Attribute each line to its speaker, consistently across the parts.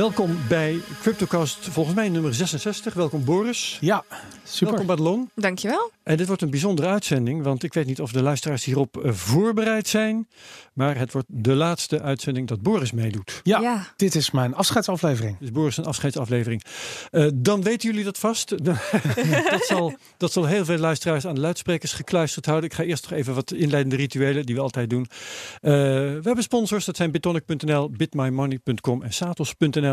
Speaker 1: Welkom bij CryptoCast, volgens mij nummer 66. Welkom Boris.
Speaker 2: Ja, super.
Speaker 1: Welkom Madelon.
Speaker 3: Dankjewel.
Speaker 1: En dit wordt een bijzondere uitzending, want ik weet niet of de luisteraars hierop eh, voorbereid zijn. Maar het wordt de laatste uitzending dat Boris meedoet.
Speaker 2: Ja,
Speaker 3: Ja.
Speaker 2: dit is mijn afscheidsaflevering.
Speaker 1: Dus Boris een afscheidsaflevering. Eh, dan weten jullie dat vast. dat, zal, dat zal heel veel luisteraars aan de luidsprekers gekluisterd houden. Ik ga eerst nog even wat inleidende rituelen die we altijd doen. Eh, we hebben sponsors, dat zijn bitonic.nl, bitmymoney.com en satos.nl.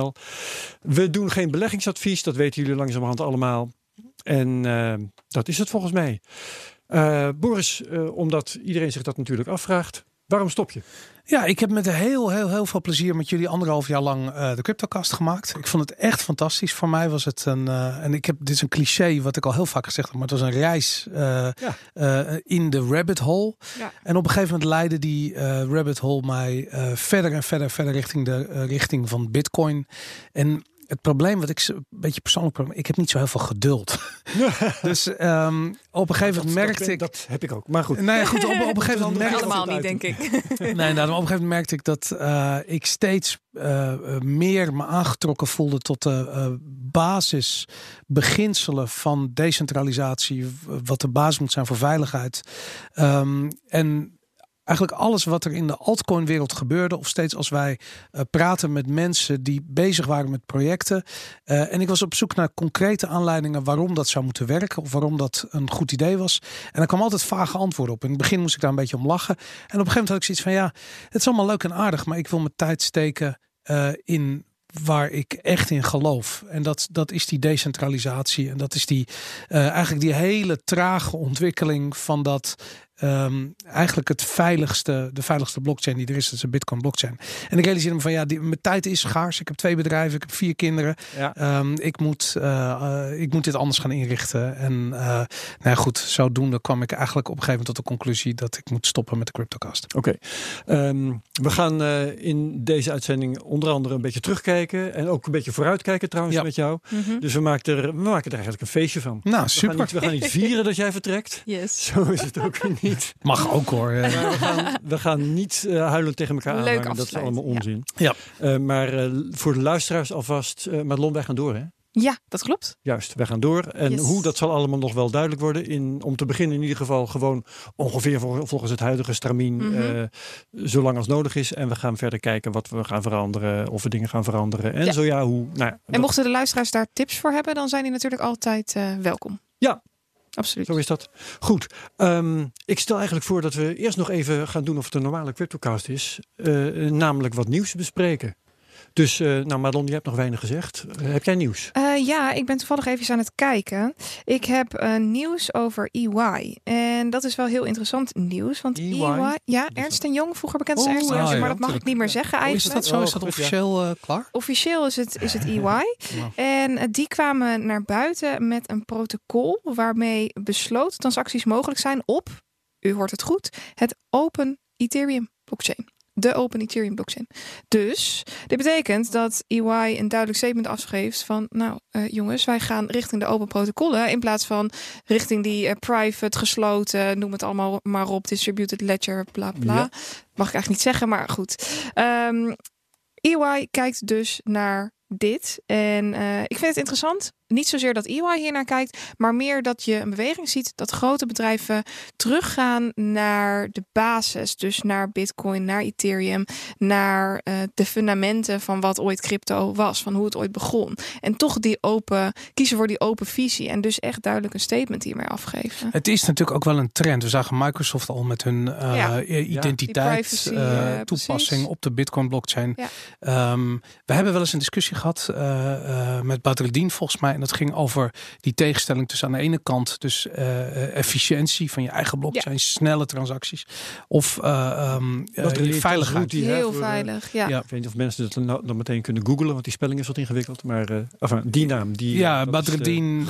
Speaker 1: We doen geen beleggingsadvies, dat weten jullie langzamerhand allemaal. En eh, dat is het volgens mij. Eh, Boris, eh, omdat iedereen zich dat natuurlijk afvraagt. Waarom stop je?
Speaker 2: Ja, ik heb met heel, heel, heel veel plezier met jullie anderhalf jaar lang eh, de CryptoCast gemaakt. Ik vond het echt fantastisch. Voor mij was het een, eh, en ik heb, dit is een cliché wat ik al heel vaak gezegd heb, maar het was een reis eh, in de rabbit hole.
Speaker 3: Ja.
Speaker 2: En op een gegeven moment leidde die rabbit hole mij verder en verder, verder richting de richting van Bitcoin. En het probleem wat ik ze- een beetje persoonlijk probleem, ik heb niet zo heel veel geduld. dus ehm, op een gegeven moment merkte
Speaker 1: dat,
Speaker 2: ik.
Speaker 1: Dat heb ik ook. Maar goed.
Speaker 2: Nee, goed, op, op een gegeven moment merkte
Speaker 3: Allemaal niet, denk ik.
Speaker 2: Nee, nou, op een gegeven moment merkte ik dat eh, ik steeds eh, eh, meer me aangetrokken voelde tot de eh, basisbeginselen van decentralisatie, wat de basis moet zijn voor veiligheid. Ehm, en eigenlijk alles wat er in de altcoin-wereld gebeurde, of steeds als wij eh, praten met mensen die bezig waren met projecten. eh, en ik was op zoek naar concrete aanleidingen waarom dat zou moeten werken, of waarom dat een goed idee was. En er kwam altijd vage antwoorden op. In het begin moest ik daar een beetje om lachen. En op een gegeven moment had ik zoiets van ja, het is allemaal leuk en aardig, maar ik wil mijn tijd steken eh, in waar ik echt in geloof. En dat, dat is die decentralisatie. En dat is die eigenlijk die hele trage ontwikkeling van dat ehm, eigenlijk het veiligste, de veiligste blockchain die er is, dat is de Bitcoin blockchain. En ik realiseerde me van ja, die, mijn tijd is schaars. Ik heb twee bedrijven, ik heb vier kinderen.
Speaker 1: Ja.
Speaker 2: Ehm, ik, moet, eh, eh, ik moet dit anders gaan inrichten. En eh nou ja, goed, zodoende kwam ik eigenlijk op een gegeven moment tot de conclusie dat ik moet stoppen met de CryptoCast.
Speaker 1: Oké. Ehm, we gaan eh, in deze uitzending onder andere een beetje terugkijken. En ook een beetje vooruitkijken trouwens
Speaker 2: Ja.
Speaker 1: met jou.
Speaker 3: Mhm.
Speaker 1: Dus we maken, er, we maken er eigenlijk een feestje van.
Speaker 2: Nou,
Speaker 1: We
Speaker 2: super.
Speaker 1: gaan, niet, we gaan niet vieren dat jij vertrekt.
Speaker 3: Yes.
Speaker 1: Zo is het ook weer niet.
Speaker 2: Mag ook hoor.
Speaker 1: Maar we gaan, we gaan niet eh, huilend tegen elkaar
Speaker 3: Leuk
Speaker 1: aanhangen. Dat is allemaal onzin.
Speaker 2: Ja.
Speaker 1: Eh, maar eh, voor de luisteraars alvast. eh Madelon, wij gaan door hè?
Speaker 3: Ja, dat klopt.
Speaker 1: Juist, wij gaan door. En
Speaker 3: Yes.
Speaker 1: hoe, dat zal allemaal nog wel duidelijk worden. In, om te beginnen in ieder geval gewoon ongeveer vol- volgens het huidige stramien. Eh, zolang als nodig is. En we gaan verder kijken wat we gaan veranderen. Of we dingen gaan veranderen. En
Speaker 3: Ja.
Speaker 1: zo ja, hoe. Nou, ja,
Speaker 3: En
Speaker 1: dat-
Speaker 3: mochten de luisteraars daar tips voor hebben, dan zijn die natuurlijk altijd eh, welkom.
Speaker 1: Ja.
Speaker 3: Absoluut.
Speaker 1: Zo is dat. Goed. Ehm, ik stel eigenlijk voor dat we eerst nog even gaan doen of het een normale CryptoCast is. Eh, namelijk wat nieuws bespreken. Dus, eh, nou Madelon, je hebt nog weinig gezegd. Eh, heb jij nieuws?
Speaker 3: Eh, ja, ik ben toevallig even aan het kijken. Ik heb nieuws over EY. En dat is wel heel interessant nieuws. Want
Speaker 1: EY?
Speaker 3: EY, ja, Ernst Young, vroeger bekend als
Speaker 1: Oh,
Speaker 3: Ernst
Speaker 1: ja,
Speaker 3: maar dat mag ik niet meer zeggen
Speaker 2: Oh, is
Speaker 3: eigenlijk.
Speaker 2: dat zo? Is
Speaker 1: Oh,
Speaker 2: dat
Speaker 1: ja.
Speaker 2: officieel eh, klaar?
Speaker 3: Officieel is het, is het EY. En die kwamen naar buiten met een protocol waarmee besloten transacties mogelijk zijn op, u hoort het goed, het Open Ethereum blockchain. De Open Ethereum blockchain. Dus dit betekent dat EY een duidelijk statement afgeeft van, nou eh, jongens, wij gaan richting de open protocollen in plaats van richting die eh, private, gesloten, noem het allemaal maar op, distributed ledger, bla bla.
Speaker 1: Ja.
Speaker 3: Mag ik eigenlijk niet zeggen, maar goed. Ehm EY kijkt dus naar dit. En eh, ik vind het interessant. Niet zozeer dat EY hier naar kijkt, maar meer dat je een beweging ziet dat grote bedrijven teruggaan naar de basis. Dus naar Bitcoin, naar Ethereum, naar eh, de fundamenten van wat ooit crypto was, van hoe het ooit begon. En toch die open, kiezen voor die open visie. En dus echt duidelijk een statement hiermee afgeven.
Speaker 2: Het is natuurlijk ook wel een trend. We zagen Microsoft al met hun eh,
Speaker 3: Ja.
Speaker 2: identiteit eh, toepassing
Speaker 3: precies.
Speaker 2: op de Bitcoin blockchain.
Speaker 3: Ja.
Speaker 2: Ehm, we hebben wel eens een discussie gehad eh, eh, met Badreddin volgens mij. En dat ging over die tegenstelling tussen aan de ene kant dus eh, eh, efficiëntie van je eigen blockchain, snelle transacties. Of eh, ehm, eh,
Speaker 1: Badreddin
Speaker 2: veiligheid.
Speaker 3: Heel
Speaker 1: voor, eh,
Speaker 3: veilig, ja.
Speaker 2: ja.
Speaker 1: Ik weet niet of mensen dat dan, dan meteen kunnen googlen, want die spelling is wat ingewikkeld. Maar eh, enfin, die naam. Die,
Speaker 2: Ja, Badreddin.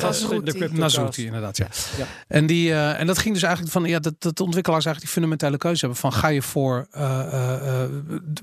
Speaker 2: Nazouti, inderdaad. Ja.
Speaker 1: Ja.
Speaker 2: En, die, eh, en dat ging dus eigenlijk van ja, dat, dat ontwikkelaars eigenlijk die fundamentele keuze hebben van ga je voor eh, eh, eh,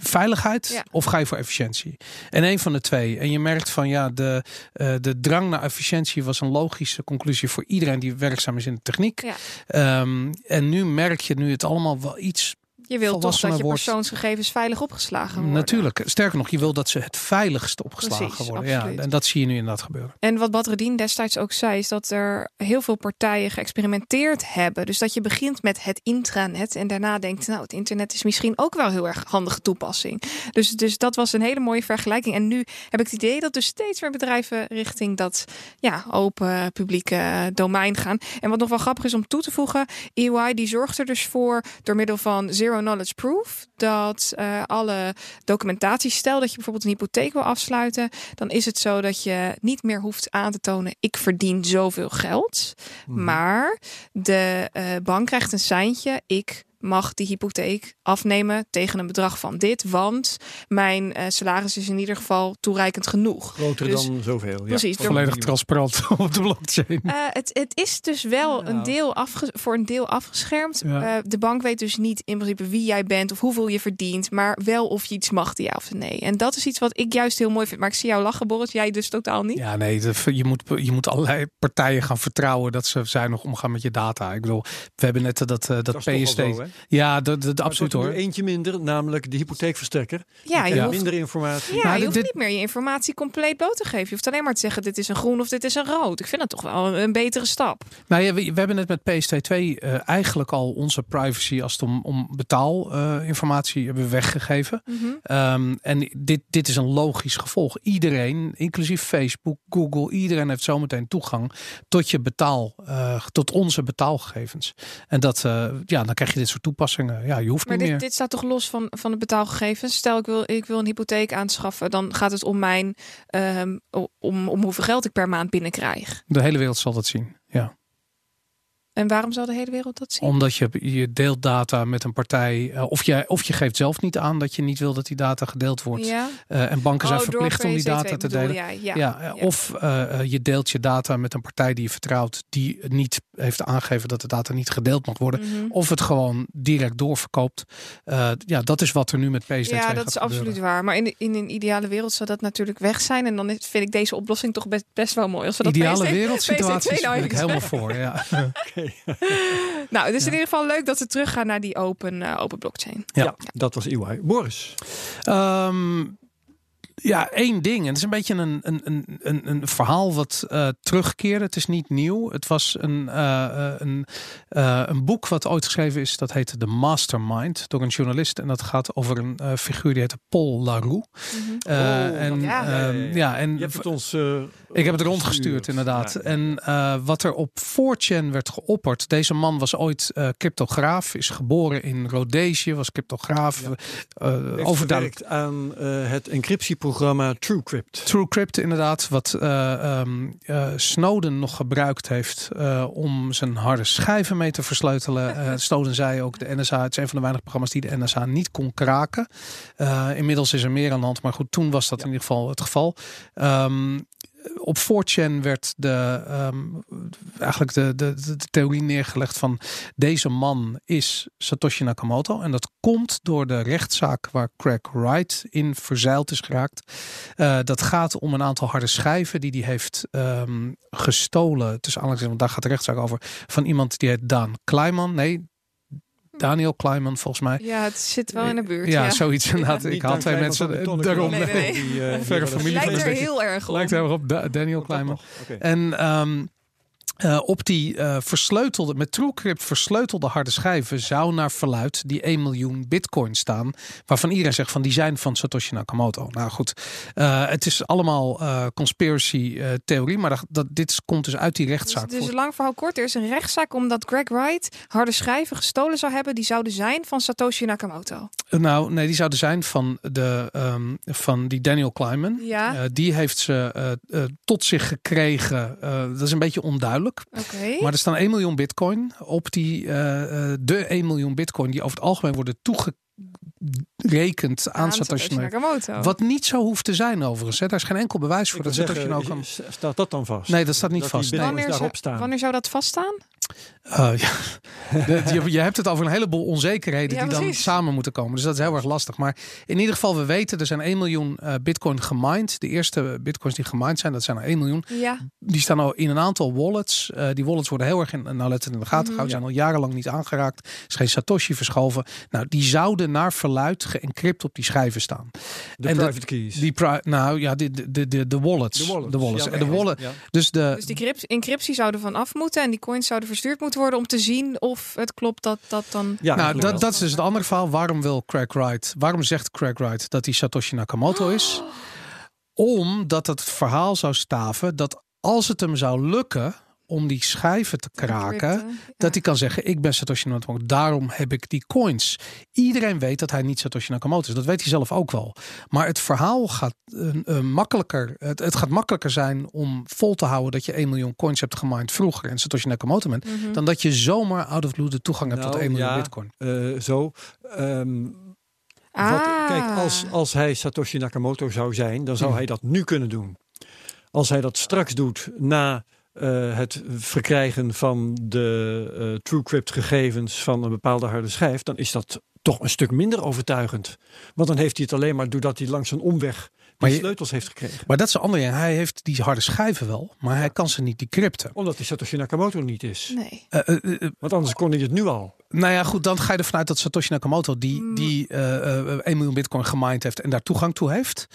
Speaker 2: veiligheid
Speaker 3: Ja.
Speaker 2: of ga je voor efficiëntie? En een van de twee. En je merkt van ja, de, eh, de drang naar efficiëntie was een logische conclusie voor iedereen die werkzaam is in de techniek.
Speaker 3: Ja.
Speaker 2: Ehm, en nu merk je nu het allemaal wel iets
Speaker 3: Je wilt toch dat je
Speaker 2: wordt.
Speaker 3: persoonsgegevens veilig opgeslagen worden.
Speaker 2: Natuurlijk. Sterker nog, je wil dat ze het veiligst opgeslagen
Speaker 3: Precies,
Speaker 2: worden. Ja, en dat zie je nu inderdaad gebeuren.
Speaker 3: En wat Badreddin destijds ook zei, is dat er heel veel partijen geëxperimenteerd hebben. Dus dat je begint met het intranet en daarna denkt, nou, het internet is misschien ook wel heel erg handige toepassing. Dus, dus dat was een hele mooie vergelijking. En nu heb ik het idee dat dus steeds meer bedrijven richting dat ja, open publieke eh, domein gaan. En wat nog wel grappig is om toe te voegen, EY die zorgt er dus voor door middel van zero knowledge proof dat eh, alle documentatie, stel dat je bijvoorbeeld een hypotheek wil afsluiten, dan is het zo dat je niet meer hoeft aan te tonen ik verdien zoveel geld,
Speaker 1: Mhm.
Speaker 3: maar de eh, bank krijgt een seintje ik mag die hypotheek afnemen tegen een bedrag van dit, want mijn eh, salaris is in ieder geval toereikend genoeg.
Speaker 1: Groter
Speaker 3: Dus-
Speaker 1: dan zoveel. Ja.
Speaker 3: Precies,
Speaker 2: Volledig transparant op de blockchain.
Speaker 3: Eh, het, het is dus wel een deel afge voor een deel afgeschermd.
Speaker 2: Ja.
Speaker 3: Eh, de bank weet dus niet in principe wie jij bent of hoeveel je verdient, maar wel of je iets mag, ja of nee. En dat is iets wat ik juist heel mooi vind. Maar ik zie jou lachen, Boris. Jij dus totaal niet.
Speaker 2: Ja, nee, de- je moet, je moet allerlei partijen gaan vertrouwen dat ze zuinig omgaan met je data. Ik bedoel, we hebben net dat, eh, dat,
Speaker 1: Dat
Speaker 2: PST.
Speaker 1: zo?
Speaker 2: Ja, dat, dat,
Speaker 1: Maar
Speaker 2: absoluut hoor.
Speaker 1: eentje minder, namelijk de hypotheekverstrekker.
Speaker 3: Ja, je hoeft,
Speaker 1: minder informatie.
Speaker 3: ja,
Speaker 2: Nou,
Speaker 3: je hoeft
Speaker 2: dit-
Speaker 3: niet meer je informatie compleet bloot te geven. Je hoeft alleen maar te zeggen: dit is een groen of dit is een rood. Ik vind dat toch wel een, een betere stap.
Speaker 2: Nou ja, we, we hebben net met PST2 eh, eigenlijk al onze privacy als het om, om betaalinformatie hebben we weggegeven.
Speaker 3: Mhm.
Speaker 2: Ehm, en dit, dit is een logisch gevolg. Iedereen, inclusief Facebook, Google, iedereen heeft zometeen toegang tot je betaal, eh, tot onze betaalgegevens. En dat, eh, ja, dan krijg je dit soort toepassingen. Ja, je hoeft
Speaker 3: Maar
Speaker 2: niet
Speaker 3: dit,
Speaker 2: meer.
Speaker 3: dit staat toch los van, van de betaalgegevens? Stel, ik wil, ik wil een hypotheek aanschaffen. Dan gaat het om mijn ehm, om, om hoeveel geld ik per maand binnenkrijg.
Speaker 2: De hele wereld zal dat zien. Ja.
Speaker 3: En waarom zou de hele wereld dat zien?
Speaker 2: Omdat je, je deelt data met een partij. eh, of, je, of je geeft zelf niet aan dat je niet wil dat die data gedeeld wordt.
Speaker 3: Ja.
Speaker 2: Eh, en banken zijn
Speaker 3: Oh,
Speaker 2: verplicht om die
Speaker 3: PSC2
Speaker 2: data te delen.
Speaker 3: Ja.
Speaker 2: Ja,
Speaker 3: ja.
Speaker 2: of eh, je deelt je data met een partij die je vertrouwt, die niet heeft aangegeven dat de data niet gedeeld mag worden.
Speaker 3: Mhm.
Speaker 2: Of het gewoon direct doorverkoopt. Eh, ja, dat is wat er nu met PSD2
Speaker 3: Ja, dat
Speaker 2: gaat
Speaker 3: is absoluut
Speaker 2: gebeuren.
Speaker 3: waar. Maar in, de- in een ideale wereld zou dat natuurlijk weg zijn. En dan is- vind ik deze oplossing toch best, best wel mooi. Als we dat
Speaker 2: Ideale
Speaker 3: nou
Speaker 2: ben ik helemaal voor. Ja.
Speaker 3: Nou, dus in ieder geval leuk dat we teruggaan naar die open, eh, open blockchain.
Speaker 2: Ja.
Speaker 1: Ja, dat was EY. Boris.
Speaker 2: Ehm, ja, één ding. En het is een beetje een, een, een, een, een verhaal wat eh terugkeerde. Het is niet nieuw. Het was een, eh, eh, een, eh, een boek wat ooit geschreven is. Dat heette The Mastermind door een journalist. En dat gaat over een eh, figuur die heette Paul Laroux. Eh,
Speaker 1: Oh,
Speaker 2: en,
Speaker 3: ja.
Speaker 2: ehm,
Speaker 1: Ja,
Speaker 2: en
Speaker 1: Je hebt het ons eh,
Speaker 2: ik heb het rondgestuurd, inderdaad.
Speaker 1: Ja.
Speaker 2: En eh, wat er op 4chan werd geopperd. Deze man was ooit eh, cryptograaf. Is geboren in Rhodesië. Was cryptograaf.
Speaker 1: Ja. Heeft
Speaker 2: overduidelijk
Speaker 1: aan het encryptieprogramma TrueCrypt.
Speaker 2: TrueCrypt inderdaad, wat eh, ehm, eh, Snowden nog gebruikt heeft om zijn harde schijven mee te versleutelen. Snowden zei ook, de NSA, het is een van de weinige programma's die de NSA niet kon kraken. Inmiddels is er meer aan de hand, maar goed, toen was dat in ieder geval het geval. Ehm, op 4chan werd de, ehm, eigenlijk de, de, theorie neergelegd van deze man is Satoshi Nakamoto. En dat komt door de rechtszaak waar Craig Wright in verzeild is geraakt. Eh, dat gaat om een aantal harde schijven die hij heeft ehm, gestolen. Tussen want daar gaat de rechtszaak over. Van iemand die heet Daan Kleiman. Nee, Daniel Kleiman volgens mij.
Speaker 3: Ja, het zit wel in de buurt.
Speaker 2: Ja,
Speaker 3: Ja,
Speaker 2: zoiets inderdaad. Ik haal
Speaker 1: Dan
Speaker 2: twee mensen daarom.
Speaker 3: Nee, nee, nee.
Speaker 1: Die, eh,
Speaker 2: Verre familie
Speaker 3: Lijkt er heel erg op.
Speaker 2: Lijkt heel erg op Da- Daniel Kleiman. En ehm, eh, op die eh, versleutelde, met TrueCrypt versleutelde harde schijven zou naar verluid die 1 miljoen bitcoin staan. Waarvan iedereen zegt van die zijn van Satoshi Nakamoto. Nou goed, eh, het is allemaal conspiracy theorie, maar dat, dat, dit komt dus uit die
Speaker 3: Dus,
Speaker 2: rechtszaak.
Speaker 3: dus
Speaker 2: voort.
Speaker 3: lang verhaal kort, er is een rechtszaak omdat Greg Wright harde schijven gestolen zou hebben. Die zouden zijn van Satoshi Nakamoto.
Speaker 2: Nou, nee, die zouden zijn van, de, ehm, van die Daniel Kleiman.
Speaker 3: Ja,
Speaker 2: die heeft ze tot zich gekregen. Dat is een beetje onduidelijk. Maar er staan 1 miljoen bitcoin op die, eh, eh, de 1 miljoen bitcoin die over het algemeen worden toegerekend aan, Satoshi Nakamoto. Wat niet zo hoeft te zijn overigens. Hè. Daar is geen enkel bewijs voor dat Satoshi
Speaker 1: zeggen,
Speaker 2: Nakamoto...
Speaker 1: staat dat dan vast?
Speaker 2: Nee, dat staat niet vast.
Speaker 3: Wanneer, zou,
Speaker 1: staan.
Speaker 3: wanneer zou dat vaststaan?
Speaker 2: Uh, ja. De, je, je, hebt het over een heleboel onzekerheden
Speaker 3: Ja,
Speaker 2: die dan samen moeten komen. Dus dat is heel erg lastig. Maar in ieder geval, we weten, er zijn 1 miljoen eh, bitcoin gemined. De eerste bitcoins die gemined zijn, dat zijn er 1 miljoen.
Speaker 3: Ja,
Speaker 2: Die staan al in een aantal wallets. Eh, die wallets worden heel erg in, nauwlettend in de gaten
Speaker 3: Mhm.
Speaker 2: gehouden. Zijn al jarenlang niet aangeraakt. Er is geen Satoshi verschoven. Nou, die zouden naar verluid geëncrypt op die schijven staan.
Speaker 1: De
Speaker 2: En de-
Speaker 1: private keys.
Speaker 2: Die pri- nou ja, de, de, de, de, wallets.
Speaker 1: de wallets.
Speaker 2: De wallets. En de wallet.
Speaker 1: ja.
Speaker 2: Dus de,
Speaker 3: dus die crypt- encryptie zou er van af moeten en die coins zouden verstuurd moeten worden om te zien of het klopt dat dat dan.
Speaker 1: Ja,
Speaker 2: nou, dat, dat is dus het andere verhaal. Waarom wil Craig Wright? Waarom zegt Craig Wright dat hij Satoshi Nakamoto is? Omdat het verhaal zou staven dat als het hem zou lukken om die schijven te kraken, dat hij kan zeggen: Ik ben Satoshi Nakamoto, daarom heb ik die coins. Iedereen weet dat hij niet Satoshi Nakamoto is. Dat weet hij zelf ook wel. Maar het verhaal gaat eh, eh, makkelijker. Het, het gaat makkelijker zijn om vol te houden dat je 1 miljoen coins hebt gemined vroeger en Satoshi Nakamoto bent,
Speaker 3: Mhm.
Speaker 2: dan dat je zomaar out of blue de toegang hebt tot
Speaker 1: Nou,
Speaker 2: 1 miljoen
Speaker 1: ja.
Speaker 2: bitcoin.
Speaker 1: Eh, zo. Ehm,
Speaker 3: Ah.
Speaker 1: wat, kijk, als, als hij Satoshi Nakamoto zou zijn, dan zou hij dat nu kunnen doen. Als hij dat straks doet na eh, het verkrijgen van de eh, TrueCrypt gegevens van een bepaalde harde schijf, dan is dat toch een stuk minder overtuigend. Want dan heeft hij het alleen maar doordat hij langs een omweg die
Speaker 2: Maar je-
Speaker 1: sleutels heeft gekregen.
Speaker 2: Maar dat is ding. Hij heeft die harde schijven wel, maar hij kan ze niet decrypten.
Speaker 1: Omdat hij Satoshi Nakamoto niet is.
Speaker 3: Nee.
Speaker 2: Eh,
Speaker 1: Want anders kon hij het nu al.
Speaker 2: nou ja, goed, dan ga je ervan uit dat Satoshi Nakamoto die,
Speaker 3: Mm.
Speaker 2: die eh, eh, 1 miljoen bitcoin gemined heeft en daar toegang toe heeft.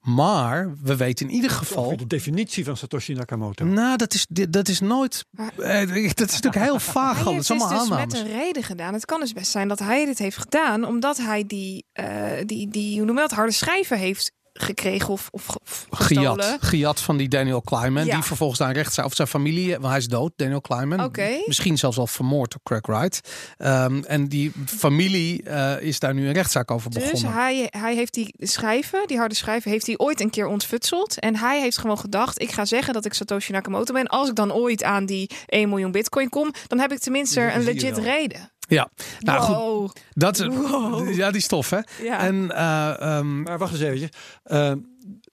Speaker 2: Maar we weten in ieder geval.
Speaker 1: De definitie van Satoshi Nakamoto.
Speaker 2: Nou, dat is, dit- dat is nooit.
Speaker 3: Maar-
Speaker 2: eh, dat is natuurlijk heel vaag.
Speaker 3: Hij
Speaker 2: al. Het
Speaker 3: heeft
Speaker 2: is
Speaker 3: dus
Speaker 2: aannames.
Speaker 3: met een reden gedaan. Het kan dus best zijn dat hij dit heeft gedaan omdat hij die, eh, die, die hoe noem je dat, harde schijven heeft gekregen of, of, ge- of gestolen.
Speaker 2: Gejat, gejat van die Daniel Kleinman.
Speaker 3: Ja.
Speaker 2: Die vervolgens daar recht zijn. Of zijn familie, want hij is dood, Daniel Kleinman.
Speaker 3: Oké.
Speaker 2: Misschien zelfs al vermoord door Craig Wright. Ehm, en die familie eh, is daar nu een rechtszaak over
Speaker 3: Dus
Speaker 2: begonnen.
Speaker 3: hij, hij heeft die schijven, die harde schijven, heeft hij ooit een keer ontfutseld. En hij heeft gewoon gedacht, ik ga zeggen dat ik Satoshi Nakamoto ben. Als ik dan ooit aan die 1 miljoen bitcoin kom, dan heb ik tenminste een legit reden.
Speaker 2: Ja, nou goed. Dat is,
Speaker 3: Wow.
Speaker 2: Ja, die stof hè.
Speaker 3: Ja.
Speaker 2: En eh, ehm,
Speaker 1: Maar wacht eens even. Eh,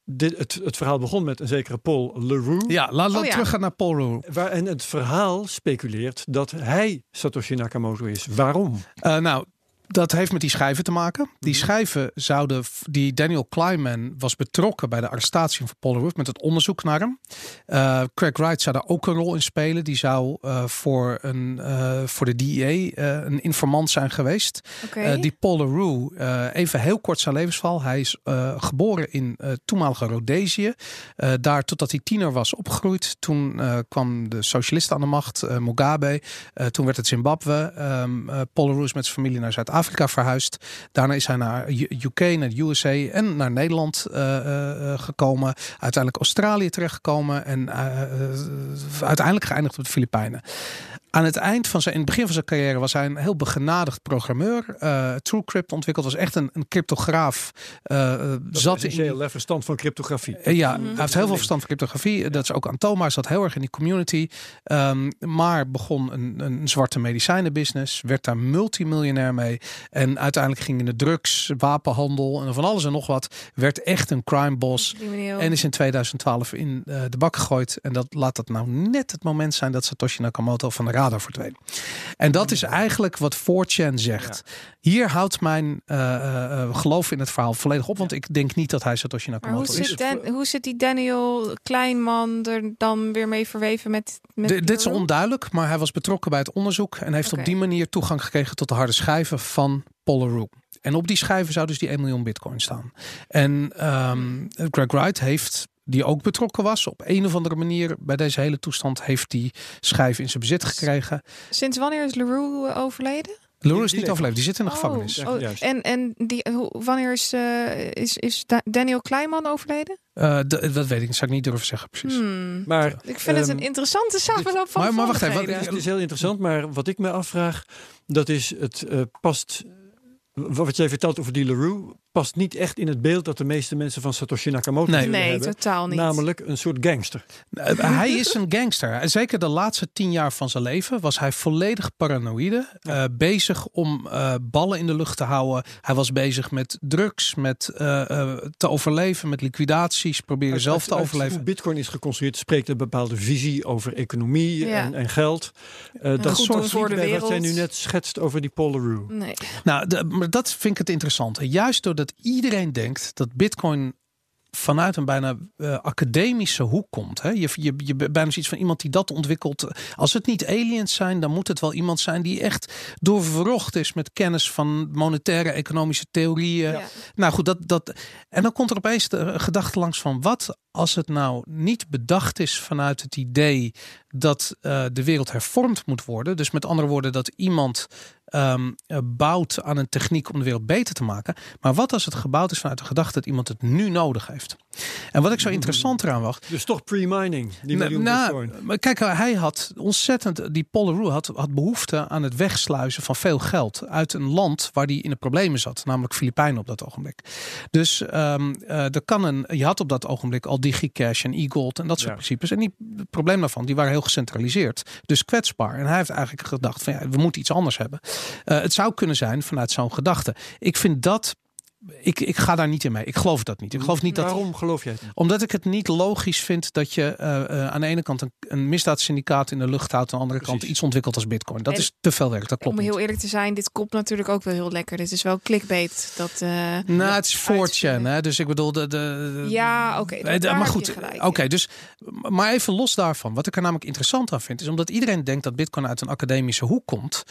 Speaker 1: dit, het, het verhaal begon met een zekere Paul Leroux.
Speaker 2: ja, laten we
Speaker 3: Oh ja.
Speaker 2: teruggaan naar Paul Roux.
Speaker 1: Waar, en het verhaal speculeert dat hij Satoshi Nakamoto is. Waarom?
Speaker 2: Eh, nou, dat heeft met die schijven te maken. Die
Speaker 1: Mhm.
Speaker 2: schijven zouden, die Daniel Kleinman was betrokken bij de arrestatie van Paul met het onderzoek naar hem. Eh, Craig Wright zou daar ook een rol in spelen. Die zou eh, voor, een, eh, voor de DEA eh, een informant zijn geweest. Eh, die Paul eh, even heel kort zijn levensverhaal. Hij is eh, geboren in eh toenmalige Rhodesië. Eh, daar totdat hij tiener was opgegroeid. Toen eh, kwam de socialisten aan de macht, eh, Mugabe. Eh, toen werd het Zimbabwe. Ehm eh, Paul Leroux is met zijn familie naar Zuid-Afrika verhuisd. Daarna is hij naar UK, naar de USA en naar Nederland eh, eh, eh, gekomen. Uiteindelijk Australië terechtgekomen. En uiteindelijk geëindigd op de Filipijnen. Aan het eind van zijn, in het begin van zijn carrière was hij een heel begenadigd programmeur. Eh TrueCrypt ontwikkeld, was echt een, een cryptograaf.
Speaker 1: Dat
Speaker 2: zat
Speaker 1: is
Speaker 2: in,
Speaker 1: essentieel hè, verstand van cryptografie.
Speaker 2: ja,
Speaker 3: Mhm.
Speaker 2: hij heeft heel veel verstand van cryptografie. Dat is ook Antoma. Hij zat heel erg in die community. Ehm, maar begon een, een zwarte medicijnenbusiness. Werd daar multimiljonair mee. En uiteindelijk ging in de drugs, wapenhandel en van alles en nog wat. Werd echt een crime boss. En is in 2012 in eh, de bak gegooid. En dat laat dat nou net het moment zijn dat Satoshi Nakamoto van de radar verdween. En dat is eigenlijk wat 4chan zegt. Hier houdt mijn eh, eh, eh, geloof in het verhaal volledig op. Want ik denk niet dat hij Satoshi
Speaker 3: maar hoe
Speaker 2: Nakamoto is.
Speaker 3: zit, Dan, hoe zit die Daniel Kleinman er dan weer mee verweven met,
Speaker 2: dit is onduidelijk, maar hij was betrokken bij het onderzoek en heeft op die manier toegang gekregen tot de harde schijven van Leroux. En op die schijven zou dus die 1 miljoen bitcoin staan. En ehm, Greg Wright heeft, die ook betrokken was, op een of andere manier bij deze hele toestand, heeft die schijf in zijn bezit gekregen.
Speaker 3: Sinds wanneer is Leroux eh, overleden?
Speaker 2: Leroux is niet overleefd, die zit in de
Speaker 3: Oh,
Speaker 2: gevangenis.
Speaker 3: Oh,
Speaker 1: juist.
Speaker 3: en en die, hoe- wanneer is, eh, is, is Da- Daniel Kleinman overleden?
Speaker 2: Eh, d- dat weet ik, dat zou ik niet durven zeggen precies.
Speaker 3: Hmm.
Speaker 1: Maar
Speaker 3: Ik vind het een
Speaker 1: Ehm,
Speaker 3: interessante samenloop van
Speaker 2: maar- maar wacht even, wat-
Speaker 3: omstandigheden.
Speaker 1: het is heel interessant. Maar wat ik me afvraag, dat is het eh, past. Wat jij vertelt over die Leroux past niet echt in het beeld dat de meeste mensen van Satoshi Nakamoto
Speaker 2: Nee.
Speaker 1: hebben.
Speaker 3: totaal niet.
Speaker 1: Namelijk een soort gangster.
Speaker 2: Eh, hij is een gangster. En Zeker de laatste tien jaar van zijn leven was hij volledig paranoïde. eh, bezig om eh, ballen in de lucht te houden. Hij was bezig met drugs, met eh, eh, te overleven, met liquidaties, proberen
Speaker 1: Uit-
Speaker 2: zelf
Speaker 1: uit-
Speaker 2: te
Speaker 1: uit
Speaker 2: overleven.
Speaker 1: Hoe Bitcoin is geconstrueerd, spreekt een bepaalde visie over economie
Speaker 3: Ja.
Speaker 1: en, en geld. Eh, dat soort
Speaker 3: voor de
Speaker 1: bij wat jij nu net schetst over die Polaroo.
Speaker 3: Nee.
Speaker 2: Nou, de- maar dat vind ik het interessante. Juist doordat iedereen denkt dat Bitcoin vanuit een bijna eh, academische hoek komt. Hè? Je, je, je bijna zoiets van iemand die dat ontwikkelt. Als het niet aliens zijn, dan moet het wel iemand zijn die echt doorverrocht is met kennis van monetaire economische theorieën.
Speaker 3: Ja.
Speaker 2: Nou goed, dat, dat. En dan komt er opeens de gedachte langs van wat als het nou niet bedacht is vanuit het idee dat eh, de wereld hervormd moet worden. Dus met andere woorden, dat iemand eh, bouwt aan een techniek om de wereld beter te maken. Maar wat als het gebouwd is vanuit de gedachte dat iemand het nu nodig heeft? En wat ik zo interessant eraan wacht.
Speaker 1: Dus toch pre-mining, die miljoen
Speaker 2: Nou,
Speaker 1: Bitcoin.
Speaker 2: maar kijk, hij had ontzettend, die Polaroo had, had behoefte aan het wegsluizen van veel geld uit een land waar die in de problemen zat, namelijk Filipijnen op dat ogenblik. Dus eh, er kan een, je had op dat ogenblik al DigiCash en e-gold en dat soort
Speaker 1: Ja.
Speaker 2: principes. En die het probleem daarvan, die waren heel gecentraliseerd, dus kwetsbaar. En hij heeft eigenlijk gedacht van ja, we moeten iets anders hebben. Eh, het zou kunnen zijn vanuit zo'n gedachte. Ik vind dat. Ik, ik ga daar niet in mee. Ik geloof dat niet. Ik geloof niet dat
Speaker 1: Waarom geloof jij het niet?
Speaker 2: omdat ik het niet logisch vind dat je eh, eh, aan de ene kant een, een misdaadsyndicaat in de lucht houdt, aan de andere kant iets ontwikkelt als bitcoin. Dat
Speaker 3: En
Speaker 2: is te veel werk, dat klopt
Speaker 3: Om heel
Speaker 2: niet.
Speaker 3: eerlijk te zijn, dit komt natuurlijk ook wel heel lekker. Dit is wel clickbait. Dat, eh,
Speaker 2: Nou, het is 4chan,
Speaker 3: uitspelen.
Speaker 2: hè? dus ik bedoel... De, de,
Speaker 3: Ja, oké,
Speaker 2: maar goed, oké, dus... Maar even los daarvan, wat ik er namelijk interessant aan vind... is omdat iedereen denkt dat bitcoin uit een academische hoek komt...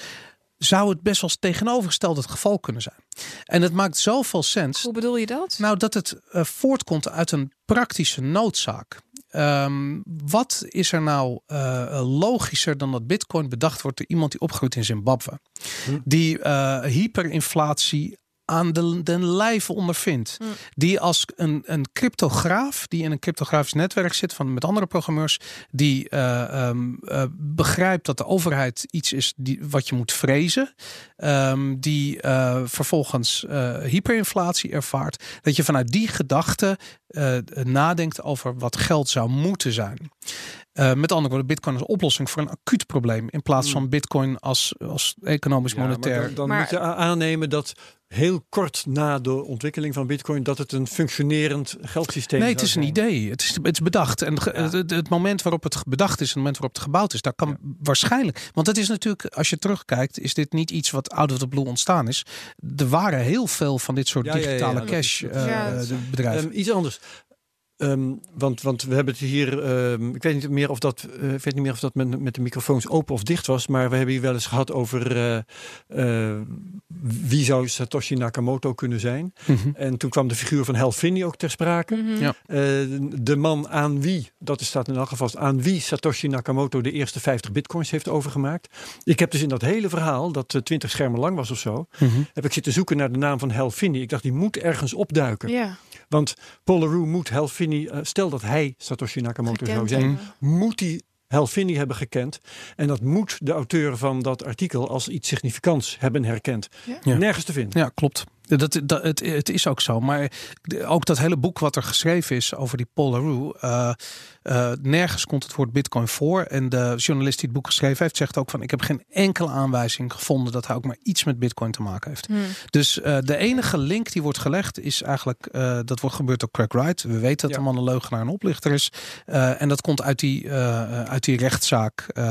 Speaker 2: zou het best wel eens tegenovergesteld het geval kunnen zijn. En het maakt zoveel sens...
Speaker 3: Hoe bedoel je dat?
Speaker 2: Nou, dat het eh, voortkomt uit een praktische noodzaak. Ehm, wat is er nou eh, logischer dan dat Bitcoin bedacht wordt door iemand die opgroeit in Zimbabwe?
Speaker 1: Hm.
Speaker 2: Die eh, hyperinflatie aan de, den lijve ondervindt.
Speaker 3: Hm.
Speaker 2: Die als een, een cryptograaf, die in een cryptografisch netwerk zit van, met andere programmeurs, die eh, ehm, eh, begrijpt dat de overheid iets is die, wat je moet vrezen. Ehm, die eh, vervolgens hyperinflatie ervaart. Dat je vanuit die gedachte nadenkt over wat geld zou moeten zijn. Eh, met andere woorden, bitcoin als oplossing voor een acuut probleem. In plaats
Speaker 1: Hmm.
Speaker 2: van bitcoin als, als economisch
Speaker 1: Ja, maar
Speaker 2: monetair.
Speaker 1: dan dan
Speaker 3: Maar-
Speaker 1: moet je aannemen dat heel kort na de ontwikkeling van Bitcoin dat het een functionerend geldsysteem
Speaker 2: Nee, het is een
Speaker 1: zijn.
Speaker 2: idee. Het is, het is bedacht. En ge-
Speaker 1: Ja.
Speaker 2: het, het- het moment waarop het bedacht is, het moment waarop het gebouwd is, daar kan waarschijnlijk. Want het is natuurlijk, als je terugkijkt, is dit niet iets wat out of the blue ontstaan is. Er waren heel veel van dit soort
Speaker 1: Ja, ja, ja,
Speaker 2: digitale cash
Speaker 1: is-
Speaker 2: eh,
Speaker 3: is-
Speaker 2: de bedrijven.
Speaker 1: Ehm, iets anders. Ehm, want, want we hebben het hier, ehm, ik weet niet meer of dat, eh, ik weet niet meer of dat met, met de microfoons open of dicht was, maar we hebben hier wel eens gehad over eh, eh, wie zou Satoshi Nakamoto kunnen zijn.
Speaker 2: Mhm.
Speaker 1: En toen kwam de figuur van Hal Finney ook ter sprake.
Speaker 3: Mhm.
Speaker 2: Ja.
Speaker 1: Eh, de man aan wie, dat staat in elk geval aan wie Satoshi Nakamoto de eerste 50 bitcoins heeft overgemaakt. Ik heb dus in dat hele verhaal, dat eh, 20 schermen lang was of zo,
Speaker 2: Mhm.
Speaker 1: heb ik zitten zoeken naar de naam van Hal Finney. Ik dacht, die moet ergens opduiken.
Speaker 3: Ja,
Speaker 1: Want Polaroo moet Hal Finney, eh, stel dat hij Satoshi Nakamoto zou zijn, moet hij Hal Finney hebben gekend. En dat moet de auteur van dat artikel als iets significants hebben herkend.
Speaker 3: Ja.
Speaker 2: Ja.
Speaker 1: Nergens te vinden.
Speaker 2: Ja, klopt. Dat, dat, het, het is ook zo. Maar ook dat hele boek wat er geschreven is over die Polaroo. eh eh, nergens komt het woord bitcoin voor. En de journalist die het boek geschreven heeft, zegt ook van... ik heb geen enkele aanwijzing gevonden dat hij ook maar iets met bitcoin te maken heeft.
Speaker 3: Hm.
Speaker 2: Dus eh, de enige link die wordt gelegd is eigenlijk... eh, dat wordt gebeurd door Craig Wright. We weten dat
Speaker 1: Ja.
Speaker 2: de man een leugenaar en oplichter is. Eh, en dat komt uit die, eh, uit die rechtszaak eh,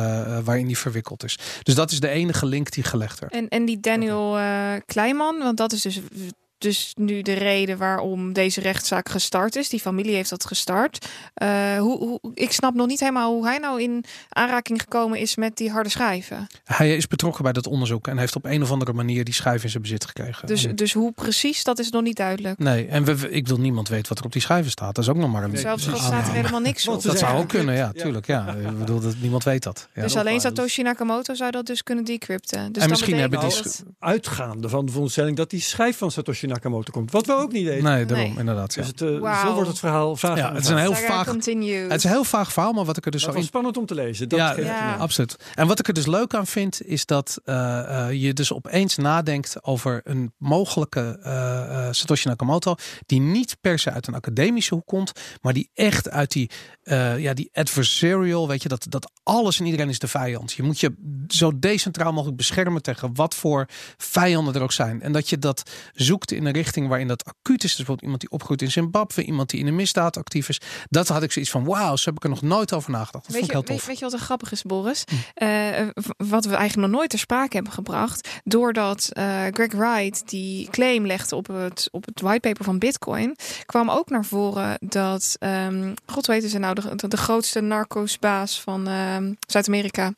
Speaker 2: waarin hij verwikkeld is. Dus dat is de enige link die gelegd werd.
Speaker 3: En, en die Daniel eh Kleiman, want dat is dus, v- dus nu de reden waarom deze rechtszaak gestart is. Die familie heeft dat gestart. Eh, hoe, hoe, ik snap nog niet helemaal hoe hij nou in aanraking gekomen is met die harde schijven.
Speaker 2: Hij is betrokken bij dat onderzoek en heeft op een of andere manier die schijf in zijn bezit gekregen.
Speaker 3: Dus,
Speaker 2: En-
Speaker 3: dus hoe precies, dat is nog niet duidelijk.
Speaker 2: nee, en we, ik wil niemand weet wat er op die schijven staat. Dat is ook nog maar een
Speaker 1: Nee,
Speaker 3: Zelfs al staat er helemaal niks
Speaker 1: Want
Speaker 3: op.
Speaker 2: Dat zou ook kunnen, ja, tuurlijk. Ja. Ik bedoel, dat, niemand weet dat. Ja.
Speaker 3: Dus
Speaker 1: nog
Speaker 3: alleen
Speaker 1: waar,
Speaker 3: Satoshi Nakamoto zou dat dus kunnen decrypten. Dus
Speaker 2: En
Speaker 3: dan
Speaker 2: misschien hebben die
Speaker 3: dat-
Speaker 1: Uitgaande van de veronderstelling dat die schijf van Satoshi Satoshi Nakamoto komt. Wat we ook niet weten.
Speaker 2: Nee, daarom
Speaker 3: Nee.
Speaker 2: inderdaad. Ja.
Speaker 1: Dus het,
Speaker 3: Wauw.
Speaker 1: zo wordt het verhaal vaag.
Speaker 2: Ja, het is een heel vaag. Het is een heel vaag verhaal, maar wat ik er dus
Speaker 1: Dat was
Speaker 2: in
Speaker 1: spannend om te lezen. Dat
Speaker 2: Ja. Absoluut. En wat ik er dus leuk aan vind, is dat eh, eh, je dus opeens nadenkt over een mogelijke eh, eh, Satoshi Nakamoto, die niet per se uit een academische hoek komt, maar die echt uit die, eh, ja, die adversarial, weet je, dat, dat alles en iedereen is de vijand. Je moet je zo decentraal mogelijk beschermen tegen wat voor vijanden er ook zijn. En dat je dat zoekt in een richting waarin dat acuut is. Dus bijvoorbeeld iemand die opgroeit in Zimbabwe, iemand die in een misdaad actief is. Dat had ik zoiets van, wauw, zo heb ik er nog nooit over nagedacht. Dat
Speaker 3: Weet
Speaker 2: vond
Speaker 3: je,
Speaker 2: ik heel
Speaker 3: weet,
Speaker 2: tof.
Speaker 3: weet je wat er grappig is, Boris?
Speaker 2: Hm.
Speaker 3: Eh, w- wat we eigenlijk nog nooit ter sprake hebben gebracht. Doordat eh, Greg Wright die claim legde op het, op het whitepaper van Bitcoin. kwam ook naar voren dat. ehm God weten ze nou, de, de, de grootste narcosbaas van ehm, Zuid-Amerika.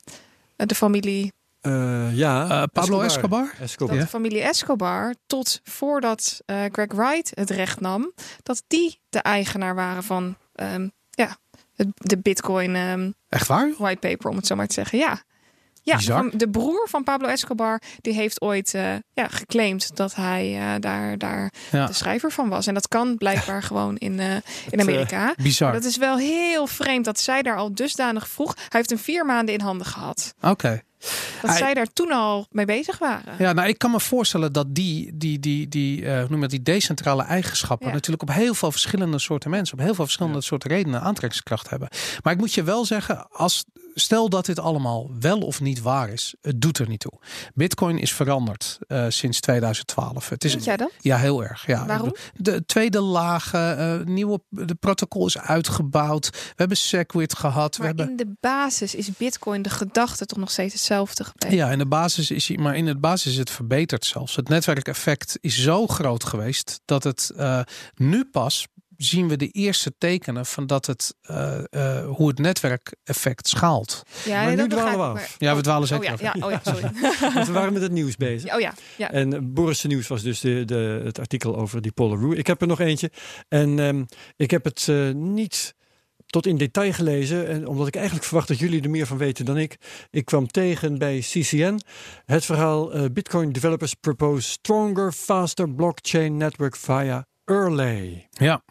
Speaker 3: eh, de familie.
Speaker 1: Eh, ja,
Speaker 2: Eh, Pablo Escobar?
Speaker 1: Escobar.
Speaker 3: Dat de familie Escobar. tot voordat eh, Greg Wright het recht nam. dat die de eigenaar waren van. ehm, ja, de Bitcoin. ehm,
Speaker 2: Echt waar?
Speaker 3: whitepaper, om het zo maar te zeggen. Ja. Ja, van de broer van Pablo Escobar, die heeft ooit eh, ja, geclaimd dat hij eh, daar, daar
Speaker 2: Ja.
Speaker 3: de schrijver van was. En dat kan blijkbaar gewoon in, eh, in Amerika.
Speaker 2: Bizar.
Speaker 3: Maar dat is wel heel vreemd dat zij daar al dusdanig vroeg. Hij heeft hem vier maanden in handen gehad.
Speaker 2: Oké.
Speaker 3: Dat zij daar toen al mee bezig waren.
Speaker 2: Ja, nou, ik kan me voorstellen dat die, die, die, die, eh, hoe noem je dat, die decentrale eigenschappen
Speaker 3: Ja.
Speaker 2: natuurlijk op heel veel verschillende soorten mensen, op heel veel verschillende soorten redenen aantrekkingskracht hebben. Maar ik moet je wel zeggen, als stel dat dit allemaal wel of niet waar is, het doet er niet toe. Bitcoin is veranderd eh, sinds 2012. Het is
Speaker 3: Vind jij dat?
Speaker 2: ja heel erg. Ja.
Speaker 3: Waarom?
Speaker 2: De tweede lagen, eh, nieuwe, de protocol is uitgebouwd. We hebben Segwit gehad. we hebben
Speaker 3: in de basis is Bitcoin de gedachte toch nog steeds hetzelfde gebleven.
Speaker 2: Ja, in de basis is hij, maar in de basis is het verbeterd zelfs. Het netwerkeffect is zo groot geweest dat het eh, nu pas zien we de eerste tekenen van dat het eh, eh, hoe het netwerkeffect schaalt.
Speaker 3: Ja,
Speaker 1: Maar nu dwalen we af.
Speaker 3: maar-
Speaker 2: Ja, we dwalen
Speaker 3: Oh
Speaker 2: zeker
Speaker 3: ja,
Speaker 2: af.
Speaker 3: ja, oh ja, sorry.
Speaker 1: Want we waren met het nieuws bezig.
Speaker 3: Oh ja, ja.
Speaker 1: En Boris' nieuws was dus de, de, het artikel over die Polaroo. Ik heb er nog eentje. En ehm, ik heb het eh, niet tot in detail gelezen. En omdat ik eigenlijk verwacht dat jullie er meer van weten dan ik. Ik kwam tegen bij CCN het verhaal eh, Bitcoin developers propose stronger, faster blockchain network via Erlay.
Speaker 2: Ja,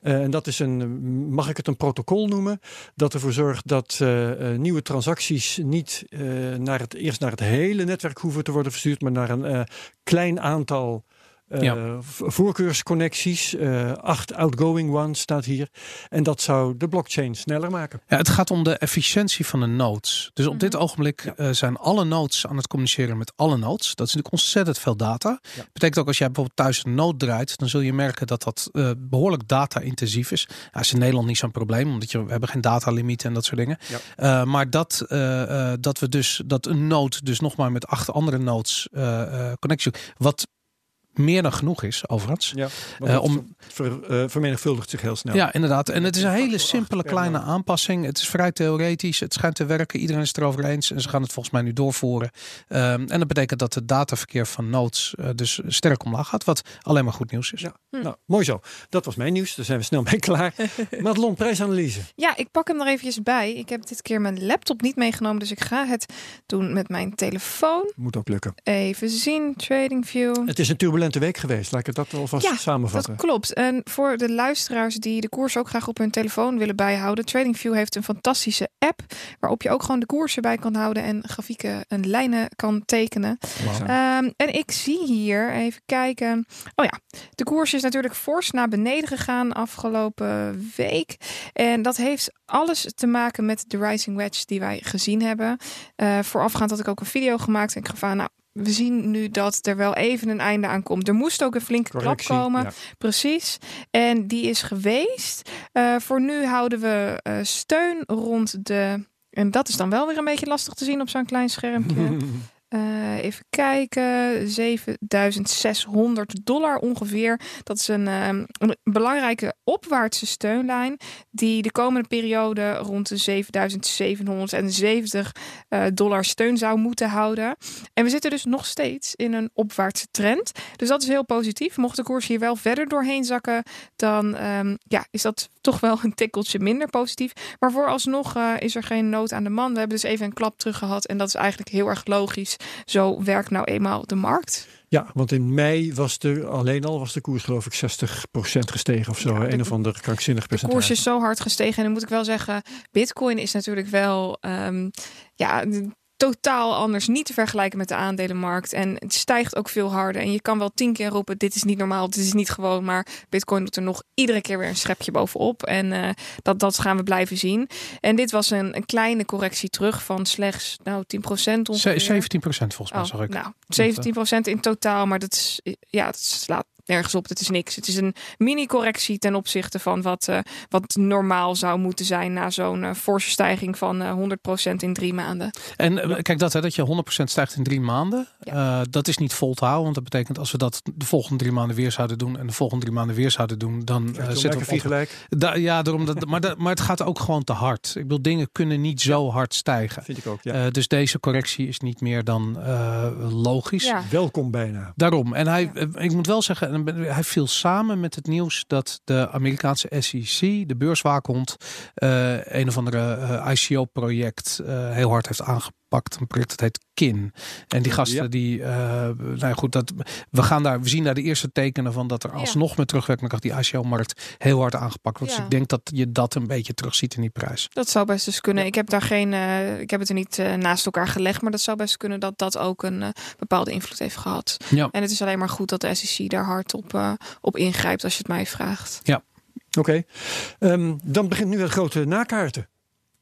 Speaker 1: Eh, en dat is een, mag ik het een protocol noemen, dat ervoor zorgt dat eh, eh, nieuwe transacties niet eh, naar het, eerst naar het hele netwerk hoeven te worden verstuurd, maar naar een eh, klein aantal eh,
Speaker 2: Ja.
Speaker 1: v- voorkeursconnecties. Eh, acht outgoing ones staat hier. En dat zou de blockchain sneller maken.
Speaker 2: Ja, het gaat om de efficiëntie van de nodes. Dus op dit
Speaker 3: Mhm.
Speaker 2: ogenblik
Speaker 1: Ja.
Speaker 2: eh, zijn alle nodes aan het communiceren met alle nodes. Dat is natuurlijk ontzettend veel data.
Speaker 1: Ja.
Speaker 2: Betekent ook als jij bijvoorbeeld thuis een node draait, dan zul je merken dat dat eh, behoorlijk data-intensief is. Ja, is in Nederland niet zo'n probleem, omdat je, we hebben geen datalimiet en dat soort dingen.
Speaker 1: Ja.
Speaker 2: Eh, maar dat, eh, eh, dat we dus dat een node dus nog maar met acht andere nodes eh, eh, connectie, wat meer dan genoeg is, overigens.
Speaker 1: Ja,
Speaker 2: Eh, om-
Speaker 1: ver, eh, vermenigvuldigt zich heel snel.
Speaker 2: Ja, inderdaad. En het is een hele simpele kleine aanpassing. Het is vrij theoretisch. Het schijnt te werken. Iedereen is het erover eens. En ze gaan het volgens mij nu doorvoeren. Ehm, en dat betekent dat het dataverkeer van nodes eh, dus sterk omlaag gaat. Wat alleen maar goed nieuws is.
Speaker 1: Ja.
Speaker 3: Hm.
Speaker 1: Nou, mooi zo. Dat was mijn nieuws. Daar zijn we snel mee klaar. Madelon, prijsanalyse.
Speaker 3: Ja, ik pak hem er eventjes bij. Ik heb dit keer mijn laptop niet meegenomen, dus ik ga het doen met mijn telefoon.
Speaker 1: Moet ook lukken.
Speaker 3: Even zien, TradingView.
Speaker 1: Het is een turbulente week geweest. Laat ik het dat alvast
Speaker 3: Ja,
Speaker 1: samenvatten.
Speaker 3: Dat klopt. En voor de luisteraars die de koers ook graag op hun telefoon willen bijhouden, TradingView heeft een fantastische app waarop je ook gewoon de koersen bij kan houden en grafieken en lijnen kan tekenen. Ehm, en ik zie hier, even kijken. Oh ja, de koers is natuurlijk fors naar beneden gegaan afgelopen week. En dat heeft alles te maken met de rising wedge die wij gezien hebben. Eh, voorafgaand had ik ook een video gemaakt. En ik gaf aan, nou, we zien nu dat er wel even een einde aan komt. Er moest ook een flinke
Speaker 1: Correctie.
Speaker 3: klap komen.
Speaker 1: Ja.
Speaker 3: Precies. En die is geweest. Eh, voor nu houden we eh, steun rond de. En dat is dan wel weer een beetje lastig te zien op zo'n klein schermpje. Eh, even kijken, 7600 dollar ongeveer. Dat is een, ehm, een belangrijke opwaartse steunlijn die de komende periode rond de 7770 eh, dollar steun zou moeten houden. En we zitten dus nog steeds in een opwaartse trend. Dus dat is heel positief. Mocht de koers hier wel verder doorheen zakken, dan ehm, ja, is dat toch wel een tikkeltje minder positief. Maar vooralsnog eh, is er geen nood aan de man. We hebben dus even een klap terug gehad. En dat is eigenlijk heel erg logisch. Zo werkt nou eenmaal de markt.
Speaker 1: Ja, want in mei was de, alleen al was de koers geloof ik 60% gestegen of zo.
Speaker 3: Ja, de-
Speaker 1: een of ander krankzinnig
Speaker 3: De
Speaker 1: percentage.
Speaker 3: koers is zo hard gestegen. En dan moet ik wel zeggen, Bitcoin is natuurlijk wel ehm, ja, totaal anders. Niet te vergelijken met de aandelenmarkt. En het stijgt ook veel harder. En je kan wel tien keer roepen, dit is niet normaal, dit is niet gewoon. Maar Bitcoin doet er nog iedere keer weer een schepje bovenop. En eh, dat, dat gaan we blijven zien. En dit was een, een kleine correctie terug van slechts nou, 10% ongeveer.
Speaker 2: Ze- 17% volgens mij
Speaker 3: Oh,
Speaker 2: zag ik.
Speaker 3: nou, 17% in totaal, maar dat is ja, het slaat nergens op. Het is niks. Het is een mini-correctie ten opzichte van wat, eh, wat normaal zou moeten zijn na zo'n eh, forse stijging van eh 100% in drie maanden.
Speaker 2: En eh, kijk dat, hè, dat je 100% stijgt in drie maanden. eh, dat is niet vol te houden. Want dat betekent als we dat de volgende drie maanden weer zouden doen. En de volgende drie maanden weer zouden doen. Dan eh,
Speaker 1: Ja,
Speaker 2: zitten we op
Speaker 1: gelijk,
Speaker 2: Da- ja, daarom dat, maar, dat, maar het gaat ook gewoon te hard. Ik bedoel, dingen kunnen niet zo hard stijgen.
Speaker 1: vind ik ook. Ja.
Speaker 2: Eh, dus deze correctie is niet meer dan eh, logisch.
Speaker 3: Ja.
Speaker 1: Welkom bijna.
Speaker 2: Daarom. En hij, eh, ik moet wel zeggen, hij viel samen met het nieuws dat de Amerikaanse SEC, de beurswaakhond, eh, een of andere eh, ICO-project eh, heel hard heeft aangepakt. Een project dat heet KIN. En die gasten
Speaker 1: Ja.
Speaker 2: die, eh, nou ja, goed, dat, we, gaan daar, we zien daar de eerste tekenen van dat er
Speaker 3: Ja.
Speaker 2: alsnog met terugwerkende kracht die ICO-markt heel hard aangepakt wordt.
Speaker 3: Ja.
Speaker 2: Dus ik denk dat je dat een beetje terugziet in die prijs.
Speaker 3: Dat zou best dus kunnen. Ik heb daar geen, eh, ik heb het er niet eh, naast elkaar gelegd, maar dat zou best kunnen dat dat ook een eh, bepaalde invloed heeft gehad.
Speaker 2: Ja.
Speaker 3: En het is alleen maar goed dat de SEC daar hard op, eh, op ingrijpt als je het mij vraagt.
Speaker 1: Oké. Ehm, dan begint nu het grote nakaarten.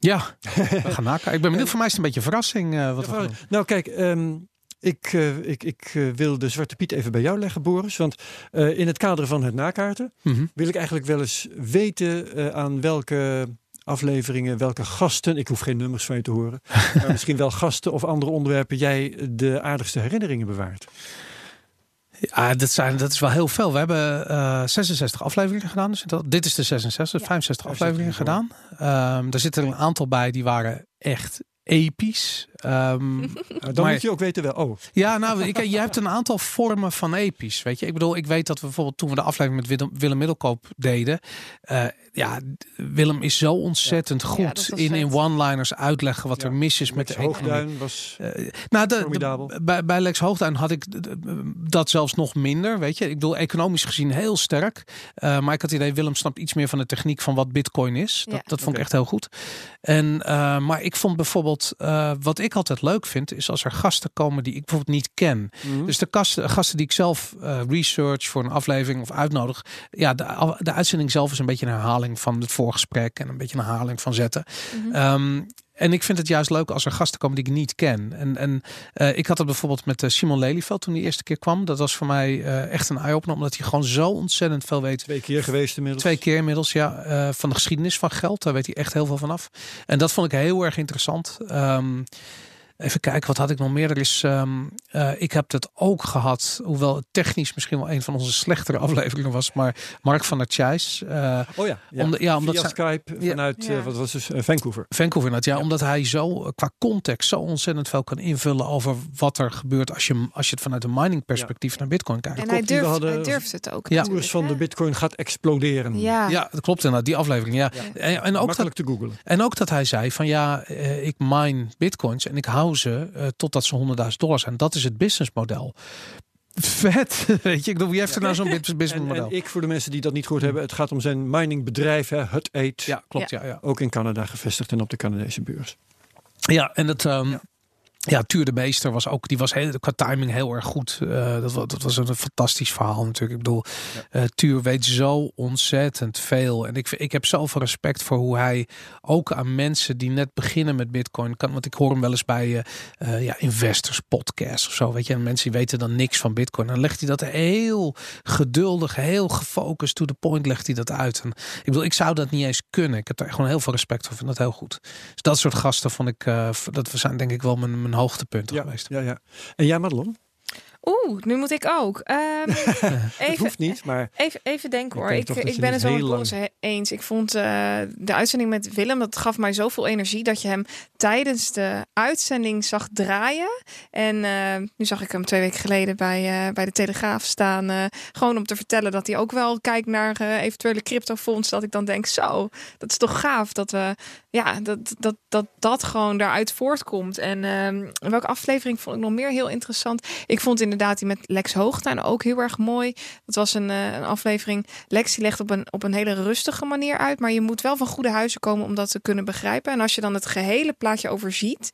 Speaker 2: Ja, we gaan nakijken. Ik ben benieuwd. Voor mij is het een beetje een verrassing. eh, wat
Speaker 1: Ja, nou kijk, ehm, ik, eh, ik, ik eh, wil de Zwarte Piet even bij jou leggen, Boris. Want eh, in het kader van het nakaarten
Speaker 2: Mhm.
Speaker 1: wil ik eigenlijk wel eens weten eh, aan welke afleveringen, welke gasten, ik hoef geen nummers van je te horen, maar misschien wel gasten of andere onderwerpen jij de aardigste herinneringen bewaart.
Speaker 2: Ja, dat, zijn, dat is wel heel veel. We hebben eh 66 afleveringen gedaan. Dus dat, dit is de 66,
Speaker 3: Ja.
Speaker 2: 65
Speaker 1: Ja,
Speaker 2: afleveringen gedaan. Ehm daar zitten er een aantal bij die waren echt episch. Ehm,
Speaker 1: dan
Speaker 2: Maar-
Speaker 1: moet je ook weten wel, oh,
Speaker 2: ja, nou, ik, je hebt een aantal vormen van episch. Weet je, ik bedoel, ik weet dat we bijvoorbeeld toen we de aflevering met Willem, Willem Middelkoop deden. eh, ja, Willem is zo ontzettend
Speaker 3: Ja,
Speaker 2: goed in, in one-liners uitleggen wat
Speaker 1: Ja.
Speaker 2: er mis is met
Speaker 1: met
Speaker 2: de economie.
Speaker 1: Hoogduin was...
Speaker 2: Eh, nou, de,
Speaker 1: Formidabel.
Speaker 2: de- bij, bij Lex Hoogduin had ik dat zelfs nog minder. Weet je, ik bedoel, economisch gezien heel sterk. Eh, maar ik had het idee, Willem snapt iets meer van de techniek van wat Bitcoin is. Dat,
Speaker 3: Ja.
Speaker 2: dat vond ik echt heel goed. En, eh, maar ik vond bijvoorbeeld, eh, wat ik altijd leuk vind, is als er gasten komen die ik bijvoorbeeld niet ken.
Speaker 1: Mhm.
Speaker 2: Dus de gasten, gasten die ik zelf eh, research voor een aflevering of uitnodig. Ja, de, de uitzending zelf is een beetje een herhaling van het voorgesprek en een beetje een herhaling van zetten. Ehm, en ik vind het juist leuk als er gasten komen die ik niet ken. En, en eh, ik had het bijvoorbeeld met eh, Simon Lelyveld toen die eerste keer kwam. Dat was voor mij eh, echt een eye-opener, omdat hij gewoon zo ontzettend veel weet.
Speaker 1: Twee keer geweest inmiddels.
Speaker 2: Twee keer inmiddels, ja. van de geschiedenis van geld. Daar weet hij echt heel veel van af. En dat vond ik heel erg interessant. Ehm, even kijken, wat had ik nog meer? Er is, ehm, eh, ik heb het ook gehad, hoewel het technisch misschien wel een van onze slechtere afleveringen was. Maar Mark van der Tjijs. eh,
Speaker 1: Oh ja, ja.
Speaker 2: Om de- ja, omdat
Speaker 1: via
Speaker 2: zij-
Speaker 1: Skype
Speaker 2: Ja.
Speaker 1: vanuit,
Speaker 3: Ja.
Speaker 1: eh, wat was dus, Vancouver.
Speaker 2: Vancouver inderdaad, ja, omdat hij zo qua context zo ontzettend veel kan invullen over wat er gebeurt als je, als je het vanuit een mining perspectief naar Bitcoin kijkt.
Speaker 3: En hij durft,
Speaker 1: hadden-
Speaker 3: hij durft het ook.
Speaker 2: Ja.
Speaker 1: De koers van de bitcoin gaat exploderen.
Speaker 3: Ja.
Speaker 2: Ja, dat klopt inderdaad, die aflevering. Ja.
Speaker 1: Ja.
Speaker 2: En, en, ook dat,
Speaker 1: Makkelijk te googlen.
Speaker 2: en ook dat hij zei van ja, ik mine bitcoins en ik hou ze eh, totdat ze 100.000 dollar zijn. Dat is het businessmodel. Vet, weet je. Ik bedoel, wie heeft er nou zo'n
Speaker 1: En,
Speaker 2: businessmodel?
Speaker 1: en ik, voor de mensen die dat niet gehoord hebben, het gaat om zijn miningbedrijf, hè, Hut 8.
Speaker 2: Ja, klopt. Ja, ja.
Speaker 1: Ook in Canada gevestigd en op de Canadese beurs.
Speaker 2: Ja, en dat. ja. Tuur de Meester was ook, die was heel, qua timing heel erg goed. Eh, dat, was, dat was een fantastisch verhaal natuurlijk. Ik bedoel, eh, Tuur weet zo ontzettend veel. En ik, ik heb zoveel respect voor hoe hij ook aan mensen die net beginnen met Bitcoin kan. Want ik hoor hem wel eens bij eh, ja, investors podcast of zo. Weet je, en mensen die weten dan niks van Bitcoin. Dan legt hij dat heel geduldig, heel gefocust to the point legt hij dat uit. En ik bedoel, ik zou dat niet eens kunnen. Ik heb daar gewoon heel veel respect voor. Ik vind dat heel goed. Dus dat soort gasten vond ik, dat zijn denk ik wel mijn, mijn hoogtepunten
Speaker 1: Ja,
Speaker 2: geweest.
Speaker 1: ja, ja. En jij, Madelon?
Speaker 3: Oeh, nu moet ik ook. Ehm,
Speaker 1: Het
Speaker 3: even,
Speaker 1: hoeft niet, maar
Speaker 3: Even, even denken hoor. Ik, ik ben het wel
Speaker 1: heel
Speaker 3: met eens. Ik vond eh, de uitzending met Willem, dat gaf mij zoveel energie dat je hem tijdens de uitzending zag draaien. En eh, nu zag ik hem twee weken geleden bij, eh, bij de Telegraaf staan. eh, gewoon om te vertellen dat hij ook wel kijkt naar eventuele cryptofonds. Dat ik dan denk, zo, dat is toch gaaf dat we ja, dat, dat, dat dat gewoon daaruit voortkomt. En ehm, welke aflevering vond ik nog meer heel interessant? Ik vond inderdaad die met Lex Hoogtuin ook heel erg mooi. Dat was een, uh, een aflevering. Lex die legt op een, op een hele rustige manier uit. Maar je moet wel van goede huizen komen om dat te kunnen begrijpen. En als je dan het gehele plaatje overziet,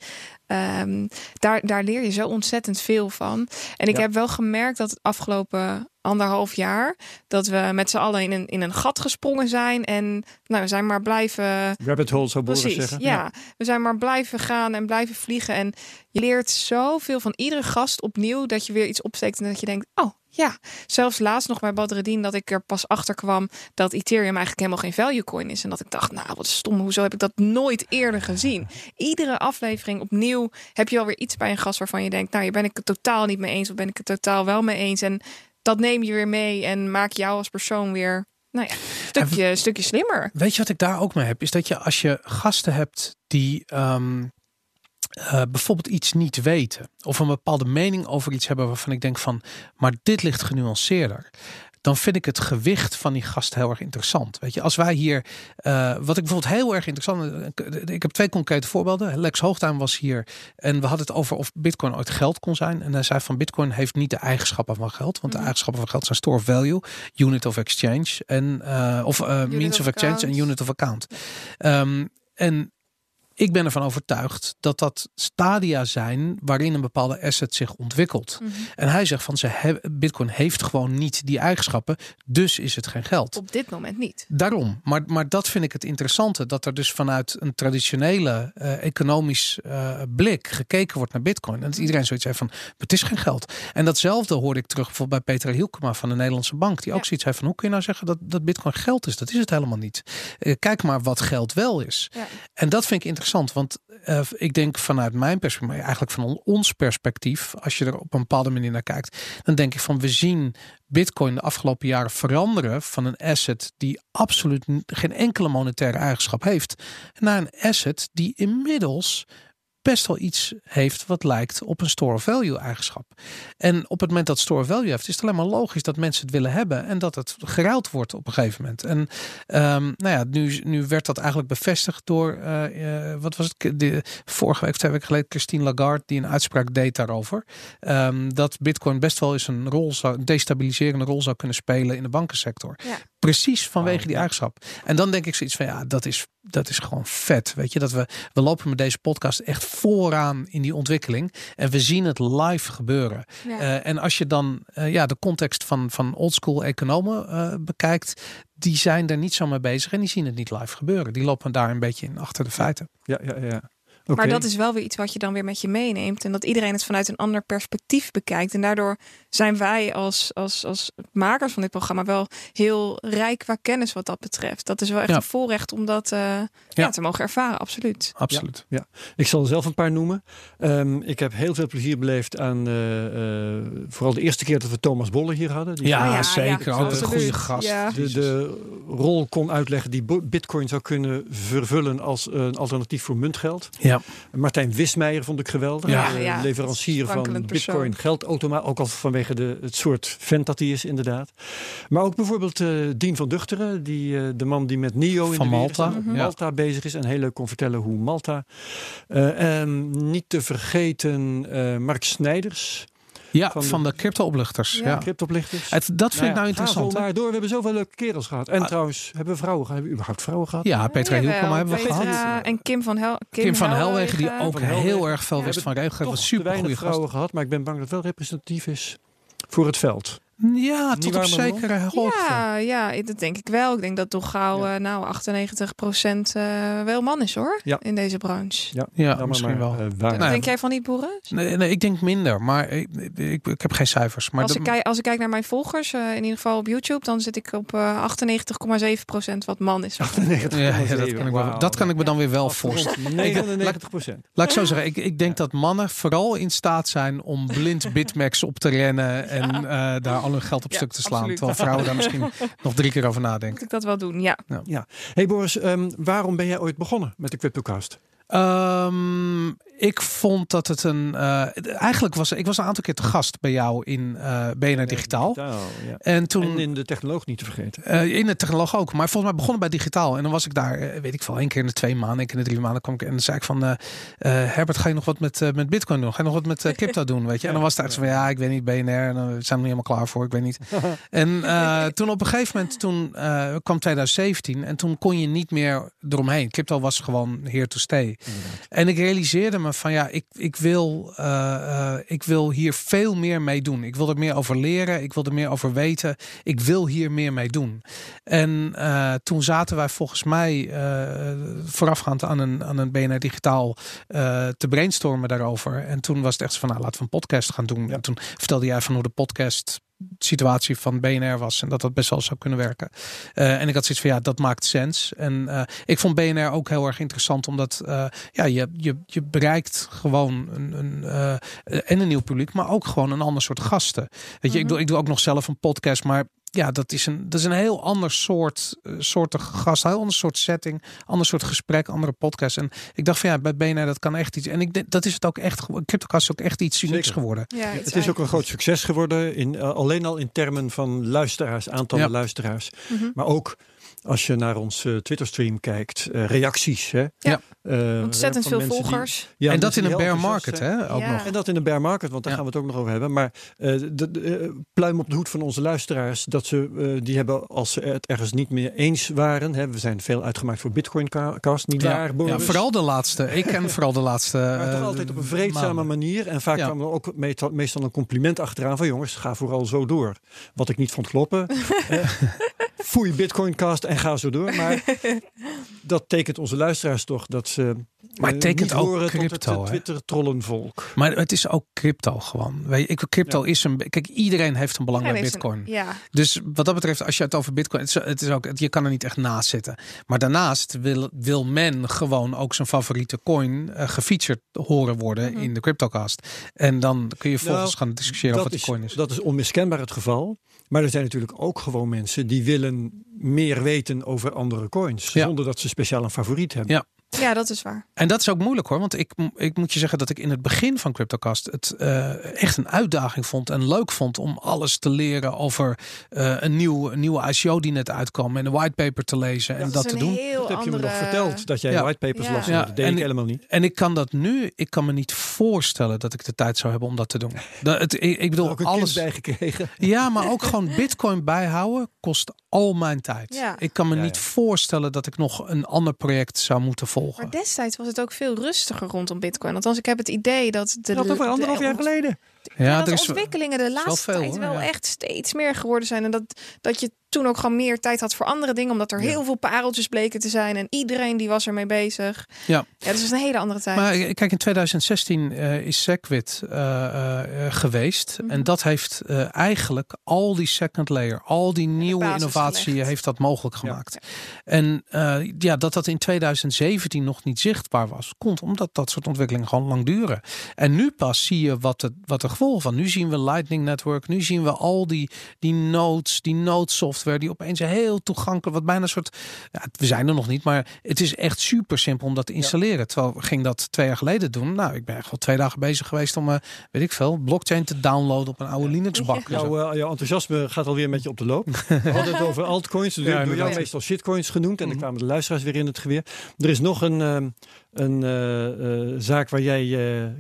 Speaker 3: um, daar, daar leer je zo ontzettend veel van. En ik
Speaker 1: Ja.
Speaker 3: heb wel gemerkt dat het afgelopen anderhalf jaar dat we met z'n allen in een, in een gat gesprongen zijn. En nou, we zijn maar blijven
Speaker 1: Rabbit hole zou Boris
Speaker 3: Precies,
Speaker 1: zeggen.
Speaker 3: ja. We zijn maar blijven gaan en blijven vliegen. En je leert zoveel van iedere gast opnieuw dat je weer iets opsteekt en dat je denkt, oh ja. Zelfs laatst nog bij Badreddin dat ik er pas achter kwam dat Ethereum eigenlijk helemaal geen value coin is. En dat ik dacht, nou wat stom, hoezo heb ik dat nooit eerder gezien? Iedere aflevering opnieuw heb je alweer iets bij een gast waarvan je denkt, nou hier ben ik het totaal niet mee eens of ben ik het totaal wel mee eens. En dat neem je weer mee en maak jou als persoon weer, nou ja, een stukje, stukje slimmer.
Speaker 2: Weet je wat ik daar ook mee heb? Is dat je als je gasten hebt die ehm, eh, bijvoorbeeld iets niet weten. Of een bepaalde mening over iets hebben waarvan ik denk van, maar dit ligt genuanceerder. Dan vind ik het gewicht van die gast heel erg interessant. Weet je, als wij hier, eh, wat ik bijvoorbeeld heel erg interessant, ik heb twee concrete voorbeelden. Lex Hoogtuin was hier en we hadden het over of Bitcoin ooit geld kon zijn. En hij zei van Bitcoin heeft niet de eigenschappen van geld, want de
Speaker 3: Mhm.
Speaker 2: eigenschappen van geld zijn store of value, unit of exchange en uh, of uh, means of,
Speaker 3: of
Speaker 2: exchange en unit of account. Um, en ik ben ervan overtuigd dat dat stadia zijn waarin een bepaalde asset zich ontwikkelt.
Speaker 3: Mm -hmm.
Speaker 2: En hij zegt van ze hebben, Bitcoin heeft gewoon niet die eigenschappen, dus is het geen geld.
Speaker 3: Op dit moment niet.
Speaker 2: Daarom. Maar, maar dat vind ik het interessante, dat er dus vanuit een traditionele uh, economisch uh, blik gekeken wordt naar Bitcoin. En dat iedereen zoiets heeft van het is geen geld. En datzelfde hoorde ik terug bijvoorbeeld bij Petra Hielkema van de Nederlandse Bank, die ook ja. zoiets heeft van hoe kun je nou zeggen dat, dat Bitcoin geld is? Dat is het helemaal niet. Uh, kijk maar wat geld wel is.
Speaker 3: Ja.
Speaker 2: En dat vind ik interessant, want uh, ik denk vanuit mijn perspectief, maar eigenlijk van ons perspectief, als je er op een bepaalde manier naar kijkt, dan denk ik van we zien Bitcoin de afgelopen jaren veranderen van een asset die absoluut geen enkele monetaire eigenschap heeft, naar een asset die inmiddels best wel iets heeft wat lijkt op een store of value eigenschap. En op het moment dat store of value heeft, is het alleen maar logisch dat mensen het willen hebben en dat het geruild wordt op een gegeven moment. En um, nou ja, nu, nu werd dat eigenlijk bevestigd door, uh, uh, wat was het, de, vorige week, twee weken geleden, Christine Lagarde, die een uitspraak deed daarover. Um, dat Bitcoin best wel eens een rol zou, een destabiliserende rol zou kunnen spelen in de bankensector.
Speaker 3: Ja.
Speaker 2: Precies vanwege die eigenschap. En dan denk ik zoiets van, ja, dat is, dat is gewoon vet. Weet je, dat we, we lopen met deze podcast echt vooraan in die ontwikkeling. En we zien het live gebeuren.
Speaker 3: Ja.
Speaker 2: Uh, en als je dan uh, ja, de context van, van oldschool economen uh, bekijkt, die zijn er niet zo mee bezig en die zien het niet live gebeuren. Die lopen daar een beetje in achter de feiten.
Speaker 1: Ja, ja, ja.
Speaker 3: Okay. Maar dat is wel weer iets wat je dan weer met je meeneemt. En dat iedereen het vanuit een ander perspectief bekijkt. En daardoor zijn wij als, als, als makers van dit programma wel heel rijk qua kennis wat dat betreft. Dat is wel echt
Speaker 2: Ja.
Speaker 3: een voorrecht om dat uh, ja.
Speaker 2: Ja.
Speaker 3: te mogen ervaren, absoluut.
Speaker 2: Absoluut.
Speaker 1: Ja, ik zal er zelf een paar noemen. Um, ik heb heel veel plezier beleefd aan uh, uh, vooral de eerste keer dat we Thomas Bolle hier hadden. Die
Speaker 2: Ja,
Speaker 3: Oh ja,
Speaker 2: zeker.
Speaker 3: ja,
Speaker 2: Altijd een goede gast.
Speaker 3: Ja.
Speaker 1: de, de rol kon uitleggen die Bitcoin zou kunnen vervullen als een alternatief voor muntgeld.
Speaker 2: Ja.
Speaker 1: Martijn Wismeijer vond ik geweldig.
Speaker 2: Ja.
Speaker 1: Eh,
Speaker 3: Ja,
Speaker 1: leverancier van
Speaker 3: persoon.
Speaker 1: Bitcoin geldautomaat. Ook al vanwege de, het soort vent dat hij is, inderdaad. Maar ook bijvoorbeeld eh, Dien van Duchteren. Die, eh, de man die met NIO in
Speaker 2: Van
Speaker 1: de wereld-
Speaker 2: Malta,
Speaker 1: in
Speaker 2: ja.
Speaker 1: Malta bezig is. En heel leuk kon vertellen hoe Malta. Eh, en niet te vergeten eh, Mark Snijders.
Speaker 2: Ja,
Speaker 1: Van
Speaker 2: van,
Speaker 1: de-
Speaker 2: de, crypto-oplichters.
Speaker 3: Ja.
Speaker 2: Het, dat vind ik nou
Speaker 1: ja,
Speaker 2: interessant.
Speaker 1: Ga maar door. We hebben zoveel leuke kerels gehad. En
Speaker 2: Ah.
Speaker 1: trouwens, hebben we vrouwen gehad? Hebben we überhaupt vrouwen gehad?
Speaker 2: Ja, Petra Hielkema hebben we
Speaker 3: Petra
Speaker 2: gehad.
Speaker 3: En Kim van, Hel
Speaker 2: Kim, van Helwegen, die ook
Speaker 1: Van Helwegen.
Speaker 2: heel erg veel
Speaker 3: Ja.
Speaker 2: wist van
Speaker 1: te
Speaker 2: super
Speaker 1: weinig
Speaker 2: goede gast.
Speaker 1: vrouwen gehad, maar ik ben bang dat het wel representatief is voor het veld.
Speaker 2: Ja, tot op zekere hoogte.
Speaker 3: Ja, ja, dat denk ik wel. Ik denk dat toch gauw
Speaker 1: Ja.
Speaker 3: eh, nou 98% eh wel man is hoor.
Speaker 1: Ja.
Speaker 3: In deze branche.
Speaker 1: Ja,
Speaker 2: Ja, misschien
Speaker 1: maar,
Speaker 2: wel.
Speaker 1: eh, waar.
Speaker 2: Nou,
Speaker 3: Denk jij van niet, Boeren?
Speaker 2: Nee, nee, ik denk minder, maar ik, ik, ik heb geen cijfers. Maar
Speaker 3: als, ik kijk, als ik kijk naar mijn volgers, eh, in ieder geval op YouTube, dan zit ik op eh 98,7% wat man is.
Speaker 1: 98,7.
Speaker 2: ja, ja, dat, kan ik dat kan ik me dan weer wel voorstellen.
Speaker 1: 99 procent.
Speaker 2: Laat ik zo zeggen, ik, ik denk dat mannen vooral in staat zijn om blind bitmax op te rennen en eh, daar al hun geld op
Speaker 3: Ja,
Speaker 2: stuk te slaan.
Speaker 3: absoluut.
Speaker 2: Terwijl vrouwen daar misschien nog drie keer over nadenken.
Speaker 3: Moet ik dat wel doen? Ja.
Speaker 1: Hey Boris, ehm, waarom ben jij ooit begonnen met de CryptoCast?
Speaker 2: Ehm, ik vond dat het een. eh, eigenlijk was ik was een aantal keer te gast bij jou in eh BNR Digitaal.
Speaker 1: ja.
Speaker 2: En toen.
Speaker 1: En in de technoloog niet te vergeten.
Speaker 2: Eh, in de technoloog ook. Maar volgens mij begonnen bij digitaal. En dan was ik daar, weet ik veel, één keer in de twee maanden, één keer in de drie maanden kwam ik. En dan zei ik van, Herbert, ga je nog wat met, met bitcoin doen? Ga je nog wat met crypto doen? Weet je? En dan was het echt zo van, ja, ik weet niet, BNR. En dan zijn we niet helemaal klaar voor, ik weet niet. en toen op een gegeven moment, toen kwam 2017. En toen kon je niet meer eromheen. Crypto was gewoon here to stay. En ik realiseerde me van, ja, ik, ik, wil, eh, eh, ik wil hier veel meer mee doen. Ik wil er meer over leren. Ik wil er meer over weten. Ik wil hier meer mee doen. En eh, toen zaten wij volgens mij voorafgaand aan een, aan een BNR Digitaal te brainstormen daarover. En toen was het echt zo van, nou, laten we een podcast gaan doen.
Speaker 1: Ja.
Speaker 2: En toen vertelde jij van hoe de podcast situatie van BNR was en dat dat best wel zou kunnen werken. Eh, en ik had zoiets van ja, dat maakt sens. En eh, ik vond BNR ook heel erg interessant omdat eh, ja, je, je, je bereikt gewoon een, een en een nieuw publiek, maar ook gewoon een ander soort gasten. Weet je, ik,
Speaker 3: Mhm.
Speaker 2: doe, ik doe ook nog zelf een podcast, maar ja, dat is een, dat is een heel ander soort eh, soortige gast, heel ander soort setting, ander soort gesprek, andere podcast. En ik dacht van ja, bij BNR dat kan echt iets. En ik denk dat is het ook echt. Cryptocast is ook echt iets unieks
Speaker 1: Zeker.
Speaker 2: geworden.
Speaker 3: Ja,
Speaker 1: Het is ook een groot succes geworden, in, eh, alleen al in termen van luisteraars, aantallen
Speaker 2: Ja.
Speaker 1: luisteraars.
Speaker 3: Mhm.
Speaker 1: Maar ook als je naar ons eh, Twitter-stream kijkt, eh, reacties. Hè?
Speaker 3: Ja.
Speaker 1: Eh,
Speaker 3: Ontzettend veel
Speaker 1: die-
Speaker 3: volgers.
Speaker 1: ja,
Speaker 2: en dat in een bear market, hè? Ook
Speaker 3: Ja.
Speaker 2: nog.
Speaker 1: En dat in een bear market, want daar
Speaker 2: Ja.
Speaker 1: gaan we het ook nog over hebben. Maar eh, de, de, pluim op de hoed van onze luisteraars, dat ze die hebben als ze het ergens niet meer eens waren. Hè, we zijn veel uitgemaakt voor Bitcoin ca- cast, niet waar,
Speaker 2: Ja,
Speaker 1: Boris?
Speaker 2: ja, vooral de laatste. Ik ken vooral de laatste.
Speaker 1: Maar toch
Speaker 2: eh,
Speaker 1: altijd op een vreedzame
Speaker 2: maanden.
Speaker 1: manier. En vaak
Speaker 2: Ja.
Speaker 1: kwam er ook meestal, een compliment achteraan van jongens, ga vooral zo door. Wat ik niet vond kloppen. Foei Bitcoincast en ga zo door. Maar dat tekent onze luisteraars toch dat ze
Speaker 2: Maar
Speaker 1: eh,
Speaker 2: het tekent
Speaker 1: niet
Speaker 2: ook
Speaker 1: horen
Speaker 2: crypto,
Speaker 1: het Twitter-trollenvolk.
Speaker 2: Maar het is ook crypto gewoon. Weet je, ik, crypto is een. Kijk, iedereen heeft een belang bij
Speaker 3: een-
Speaker 2: Bitcoin.
Speaker 3: Ja,
Speaker 2: Dus wat dat betreft, als je het over Bitcoin. Het is, het is ook, je kan er niet echt naast zitten. Maar daarnaast wil, wil men gewoon ook zijn favoriete coin eh, gefeatured horen worden
Speaker 3: Mhm.
Speaker 2: in de Cryptocast. En dan kun je volgens
Speaker 1: Nou,
Speaker 2: gaan discussiëren over
Speaker 1: Dat
Speaker 2: wat die
Speaker 1: is,
Speaker 2: coin is.
Speaker 1: dat is onmiskenbaar het geval. Maar er zijn natuurlijk ook gewoon mensen die willen meer weten over andere coins.
Speaker 2: Ja.
Speaker 1: Zonder dat ze speciaal een favoriet hebben.
Speaker 2: Ja.
Speaker 3: Ja, dat is waar.
Speaker 2: En dat is ook moeilijk hoor. Want ik, ik moet je zeggen dat ik in het begin van CryptoCast het eh, echt een uitdaging vond. En leuk vond om alles te leren over eh, een, nieuw, een nieuwe ICO die net uitkwam. En een whitepaper te lezen en
Speaker 3: Dat
Speaker 2: te doen.
Speaker 1: Dat heb je me nog verteld, dat jij
Speaker 2: Ja.
Speaker 1: whitepapers
Speaker 3: Ja.
Speaker 1: las.
Speaker 2: Ja,
Speaker 1: Dat deed
Speaker 2: en
Speaker 1: ik helemaal niet.
Speaker 2: En ik kan dat nu, ik kan me niet voorstellen dat ik de tijd zou hebben om dat te doen. Dat, het, ik, ik bedoel,
Speaker 1: ook een
Speaker 2: alles.
Speaker 1: bijgekregen.
Speaker 2: Ja, maar ook gewoon Bitcoin bijhouden kost al mijn tijd.
Speaker 3: Ja.
Speaker 2: Ik kan me
Speaker 1: Ja,
Speaker 2: niet
Speaker 1: ja.
Speaker 2: voorstellen dat ik nog een ander project zou moeten volgen.
Speaker 3: Maar destijds was het ook veel rustiger rondom Bitcoin. Althans, ik heb het idee dat de,
Speaker 1: Dat over anderhalf
Speaker 3: de-
Speaker 1: jaar geleden.
Speaker 3: Ja, dat
Speaker 2: er
Speaker 3: de ontwikkelingen de laatste
Speaker 2: veel,
Speaker 3: tijd wel
Speaker 2: ja.
Speaker 3: echt steeds meer geworden zijn. En dat, dat je toen ook gewoon meer tijd had voor andere dingen. Omdat er
Speaker 1: Ja.
Speaker 3: heel veel pareltjes bleken te zijn. En iedereen die was ermee bezig.
Speaker 2: Ja.
Speaker 3: Ja, dat is een hele andere tijd.
Speaker 2: Maar eh, kijk, in 2016 eh, is Segwit eh, geweest.
Speaker 3: Mhm.
Speaker 2: En dat heeft eh, eigenlijk al die second layer, al die nieuwe innovatie
Speaker 3: gelegd.
Speaker 2: heeft dat mogelijk gemaakt. En eh, ja, dat dat in 2017 nog niet zichtbaar was, komt omdat dat soort ontwikkelingen gewoon lang duren. En nu pas zie je wat de, wat de gevolgen van. Nu zien we Lightning Network, nu zien we al die, die nodes, die node software, die opeens heel toegankelijk, wat bijna een soort, ja, we zijn er nog niet, maar het is echt super simpel om dat te installeren. Terwijl we ging dat twee jaar geleden doen. Nou, ik ben echt wel twee dagen bezig geweest om, eh, weet ik veel, blockchain te downloaden op een oude Linux bak.
Speaker 1: Jouw, eh, jouw enthousiasme gaat alweer met je op de loop. We hadden het over altcoins. Door,
Speaker 2: Ja,
Speaker 1: door jou
Speaker 2: inderdaad.
Speaker 1: meestal shitcoins genoemd. En dan
Speaker 2: Mhm.
Speaker 1: kwamen de luisteraars weer in het geweer. Er is nog een, ehm, een eh, eh, zaak waar jij eh, eh,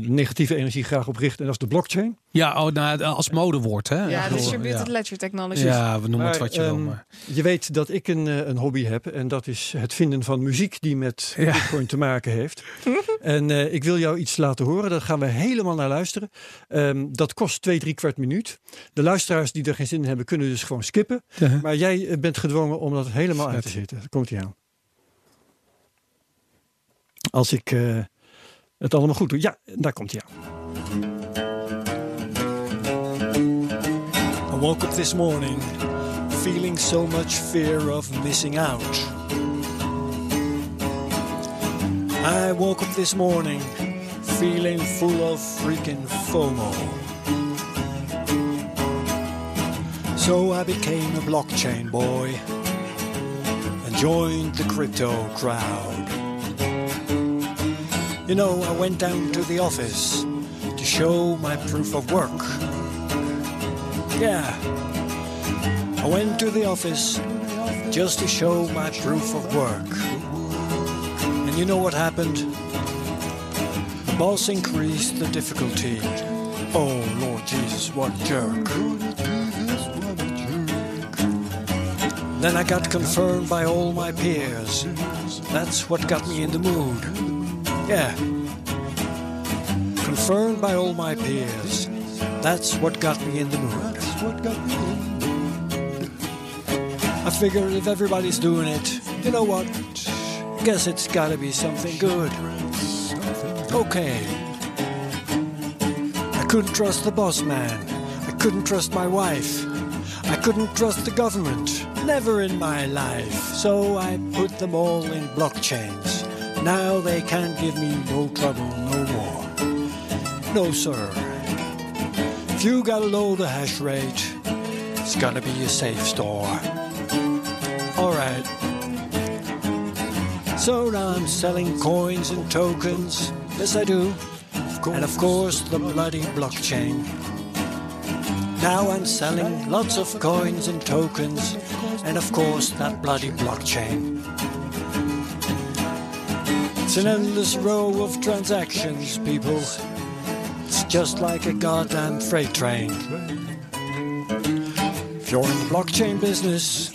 Speaker 1: negatieve energie graag op richt. En dat is de blockchain.
Speaker 2: Ja, oh, nou, als modewoord, hè?
Speaker 3: ja, distributed
Speaker 2: ja.
Speaker 3: ledger technology.
Speaker 2: Ja, we noemen het wat je wil.
Speaker 1: ehm,
Speaker 2: Maar.
Speaker 1: Je weet dat ik een, eh, een hobby heb. En dat is het vinden van muziek die met
Speaker 2: Ja.
Speaker 1: bitcoin te maken heeft. en eh, ik wil jou iets laten horen. Daar gaan we helemaal naar luisteren. Ehm, dat kost twee, drie kwart minuut. De luisteraars die er geen zin in hebben, kunnen dus gewoon skippen. Maar jij bent gedwongen om dat helemaal uit te zitten. Daar komt hij aan. Als ik eh, het allemaal goed doe. Ja, daar komt hij aan.
Speaker 4: I woke up this morning feeling so much fear of missing out. I woke up this morning feeling full of freaking FOMO. So I became a blockchain boy and joined the crypto crowd. You know, I went down to the office to show my proof of work. Yeah, I went to the office just to show my proof of work. And you know what happened? The boss increased the difficulty. Oh, Lord Jesus, what jerk. Then I got confirmed by all my peers. That's what got me in the mood. Yeah. Confirmed by all my peers. That's what got me in the mood. I figured if everybody's doing it, you know what? Guess it's gotta be something good. Okay. I couldn't trust the boss man. I couldn't trust my wife. I couldn't trust the government. Never in my life. So I put them all in blockchains. Now they can't give me no trouble no more. No, sir. If you gotta low the hash rate, it's gonna be a safe store. Alright. So now I'm selling coins and tokens. Yes, I do. And of course, the bloody blockchain. Now I'm selling lots of coins and tokens, and of course that bloody blockchain. An endless row of transactions, people. It's just like a goddamn freight train. If you're in the blockchain business,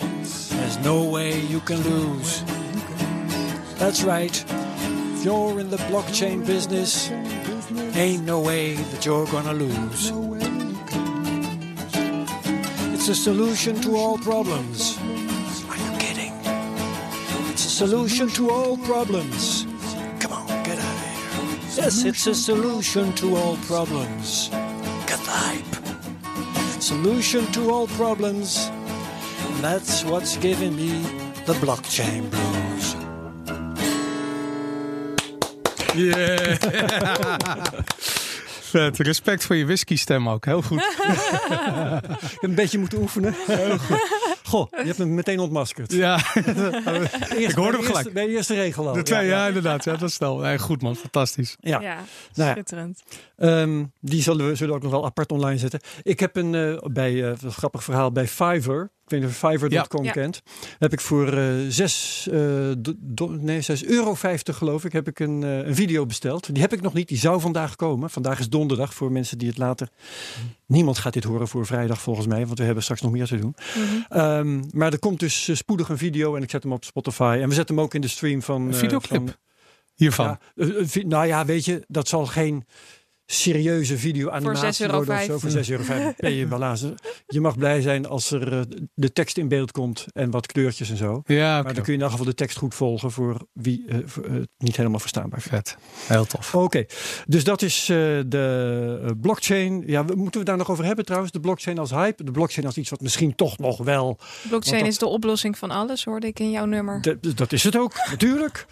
Speaker 4: there's no way you can lose. That's right. If you're in the blockchain business, ain't no way that you're gonna lose. It's a solution to all problems. Are you kidding? It's a solution to all problems. Yes, it's a solution to all problems. Get the hype. Solution to all problems. And that's what's giving me the blockchain blues.
Speaker 2: Yeah. Vet. Respect voor je whisky stem ook. Heel goed.
Speaker 1: Ik heb een beetje moeten oefenen. Goh, je hebt hem meteen ontmaskerd.
Speaker 2: Ja, Ik hoorde hem gelijk.
Speaker 1: Bij de eerste regel al.
Speaker 2: de twee,
Speaker 1: Ja,
Speaker 2: ja,
Speaker 1: ja.
Speaker 2: inderdaad. Ja, dat is snel. Nee, goed man, fantastisch.
Speaker 1: Ja.
Speaker 3: Ja,
Speaker 1: Nou ja.
Speaker 3: schitterend.
Speaker 1: Ehm, die zullen we zullen ook nog wel apart online zetten. Ik heb een eh, bij eh, een grappig verhaal bij Fiverr. Ik weet niet of je Fiverr.com
Speaker 3: Ja.
Speaker 1: kent. Heb ik voor eh 6, nee, 6 euro 50 geloof ik, heb ik een, eh, een video besteld. Die heb ik nog niet. Die zou vandaag komen. Vandaag is donderdag voor mensen die het later. Niemand gaat dit horen voor vrijdag volgens mij, want we hebben straks nog meer te doen.
Speaker 3: Mhm.
Speaker 1: Ehm, maar er komt dus eh, spoedig een video en ik zet hem op Spotify. En we zetten hem ook in de stream van.
Speaker 2: Een
Speaker 1: eh,
Speaker 2: videoclip
Speaker 1: van-
Speaker 2: hiervan.
Speaker 1: ja, eh, eh, nou ja, weet je, dat zal geen serieuze video-animatie
Speaker 3: 6,05 euro.
Speaker 1: worden of zo. Voor 6,5 euro ben je wel aan. Je mag blij zijn als er eh, de tekst in beeld komt en wat kleurtjes en zo.
Speaker 2: Ja.
Speaker 1: Maar dan kun je in elk geval de tekst goed volgen voor wie eh, voor, eh, het niet helemaal verstaanbaar vindt.
Speaker 2: Vet. Heel tof.
Speaker 1: Oké, dus dat is eh, de blockchain. Ja, we, moeten we daar nog over hebben trouwens? De blockchain als hype. De blockchain als iets wat misschien toch nog wel.
Speaker 3: Blockchain
Speaker 1: dat-
Speaker 3: is de oplossing van alles, hoorde ik in jouw nummer.
Speaker 1: de- dat is het ook, natuurlijk.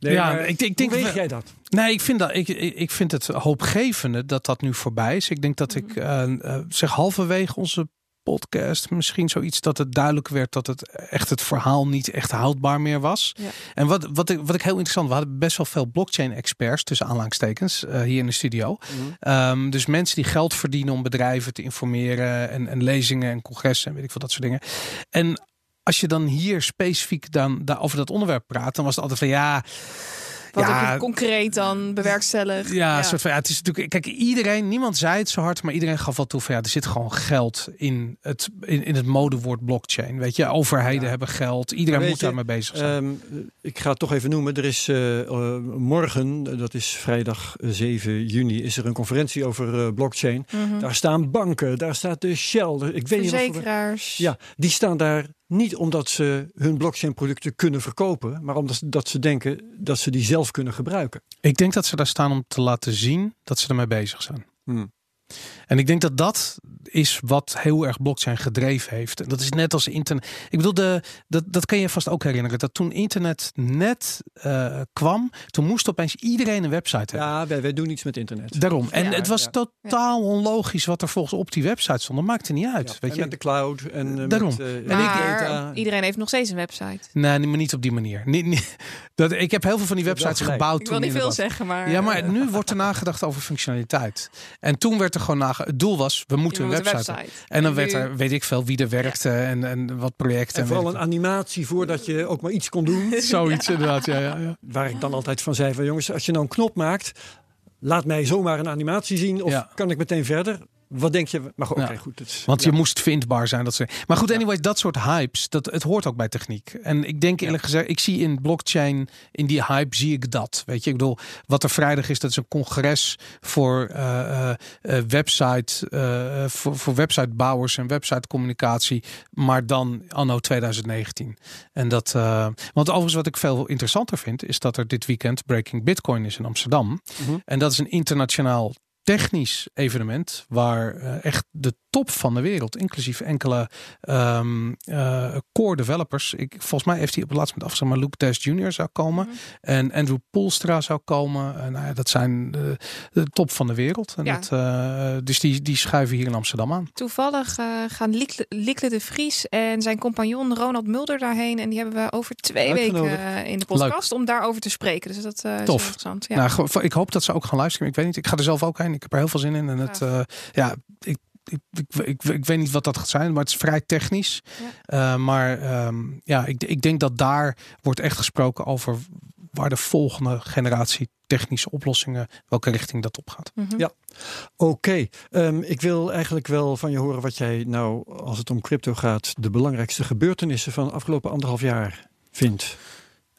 Speaker 1: Nee,
Speaker 2: Ja,
Speaker 1: maar
Speaker 2: ik- ik denk
Speaker 1: hoe weet
Speaker 2: we-
Speaker 1: jij dat?
Speaker 2: Nee, ik vind, dat, ik, ik vind het hoopgevende dat dat nu voorbij is. Ik denk dat ik eh, zeg halverwege onze podcast misschien zoiets dat het duidelijk werd dat het echt het verhaal niet echt houdbaar meer was.
Speaker 3: Ja.
Speaker 2: En wat, wat, ik, wat ik heel interessant, we hadden best wel veel blockchain experts tussen aanhalingstekens eh, hier in de studio. Ehm, dus mensen die geld verdienen om bedrijven te informeren en, en lezingen en congressen en weet ik veel dat soort dingen. En als je dan hier specifiek dan, daar over dat onderwerp praat, dan was het altijd van ja.
Speaker 3: Wat
Speaker 2: ja,
Speaker 3: heb je concreet dan bewerkstelligd?
Speaker 2: ja, een soort van, ja, het is natuurlijk, kijk, iedereen, niemand zei het zo hard, maar iedereen gaf wel toe van, ja, er zit gewoon geld in het, in, in het modewoord blockchain. Weet je, overheden
Speaker 1: Ja.
Speaker 2: hebben geld, iedereen moet daarmee bezig zijn.
Speaker 1: Ehm, ik ga het toch even noemen. Er is eh, eh, morgen, dat is vrijdag eh, 7 juni, is er een conferentie over eh, blockchain.
Speaker 3: Mhm.
Speaker 1: Daar staan banken, daar staat de Shell. Ik weet niet of
Speaker 3: Verzekeraars.
Speaker 1: ja, die staan daar niet omdat ze hun blockchain producten kunnen verkopen, maar omdat ze, dat ze denken dat ze die zelf kunnen gebruiken.
Speaker 2: Ik denk dat ze daar staan om te laten zien dat ze ermee bezig zijn.
Speaker 1: Hmm.
Speaker 2: En ik denk dat dat is wat heel erg blockchain gedreven heeft. En dat is net als internet. Ik bedoel, de, dat, dat kan je vast ook herinneren. Dat toen internet net uh, kwam, toen moest opeens iedereen een website hebben.
Speaker 1: Ja, wij, wij doen iets met internet.
Speaker 2: Daarom. En
Speaker 3: Ja.
Speaker 2: het was
Speaker 1: Ja.
Speaker 2: totaal onlogisch wat er volgens op die website stond. Dat maakte niet uit.
Speaker 1: Ja,
Speaker 2: weet
Speaker 1: en
Speaker 2: je?
Speaker 1: met de cloud en eh,
Speaker 2: Daarom.
Speaker 1: Met, eh,
Speaker 2: En ik-
Speaker 3: Maar
Speaker 1: data.
Speaker 3: iedereen heeft nog steeds een website.
Speaker 2: Nee, maar niet op die manier. Niet, niet, dat, ik heb heel veel van die websites gebouwd
Speaker 3: Ik wil niet veel zeggen, maar...
Speaker 2: Ja, maar
Speaker 3: eh,
Speaker 2: nu wordt er nagedacht over functionaliteit. En toen werd er gewoon Het doel was, we moeten een website. En dan werd er, weet ik veel, wie er werkte en, en wat projecten.
Speaker 1: En vooral een animatie voordat je ook maar iets kon doen.
Speaker 2: Zoiets inderdaad, ja, ja, ja.
Speaker 1: Waar ik dan altijd van zei van jongens, als je nou een knop maakt, laat mij zomaar een animatie zien of
Speaker 2: Ja.
Speaker 1: kan ik meteen verder? Wat denk je? Maar oké,
Speaker 2: Ja.
Speaker 1: goed. Is,
Speaker 2: Want
Speaker 1: ja.
Speaker 2: je moest vindbaar zijn. Dat soort. Maar goed, anyway, dat soort hypes, dat, het hoort ook bij techniek. En ik denk eerlijk gezegd, ik zie in blockchain, in die hype, zie ik dat. Weet je, ik bedoel, wat er vrijdag is, dat is een congres voor eh, eh, eh, website, voor, voor websitebouwers en websitecommunicatie, maar dan anno 2019. En dat, want overigens wat ik veel interessanter vind, is dat er dit weekend Breaking Bitcoin is in Amsterdam.
Speaker 1: Mhm.
Speaker 2: En dat is een internationaal technisch evenement waar eh, echt de top van de wereld, inclusief enkele ehm, eh, core developers. Ik, volgens mij heeft hij op het laatste moment afgezegd, maar Luke Dash Jr. zou komen
Speaker 3: Mhm.
Speaker 2: en Andrew Poelstra zou komen. En, nou ja, dat zijn de, de top van de wereld. En
Speaker 3: Ja.
Speaker 2: dat, eh, dus die, die schuiven hier in Amsterdam aan.
Speaker 3: Toevallig gaan Liekle de Vries en zijn compagnon Ronald Mulder daarheen. En die hebben we over twee weken in de podcast om daarover te spreken. Dus dat is
Speaker 2: Tof.
Speaker 3: interessant. Ja.
Speaker 2: Nou, ik hoop dat ze ook gaan luisteren. Ik weet niet, ik ga er zelf ook heen. Ik heb er heel veel zin in. En het, eh, ja, ik, ik, ik, ik, ik weet niet wat dat gaat zijn, maar het is vrij technisch. Eh, maar ehm, ja, ik, ik denk dat daar wordt echt gesproken over waar de volgende generatie technische oplossingen, welke richting dat op gaat.
Speaker 3: Mhm.
Speaker 1: Ja. Oké, ehm, ik wil eigenlijk wel van je horen wat jij nou, als het om crypto gaat, de belangrijkste gebeurtenissen van de afgelopen anderhalf jaar vindt.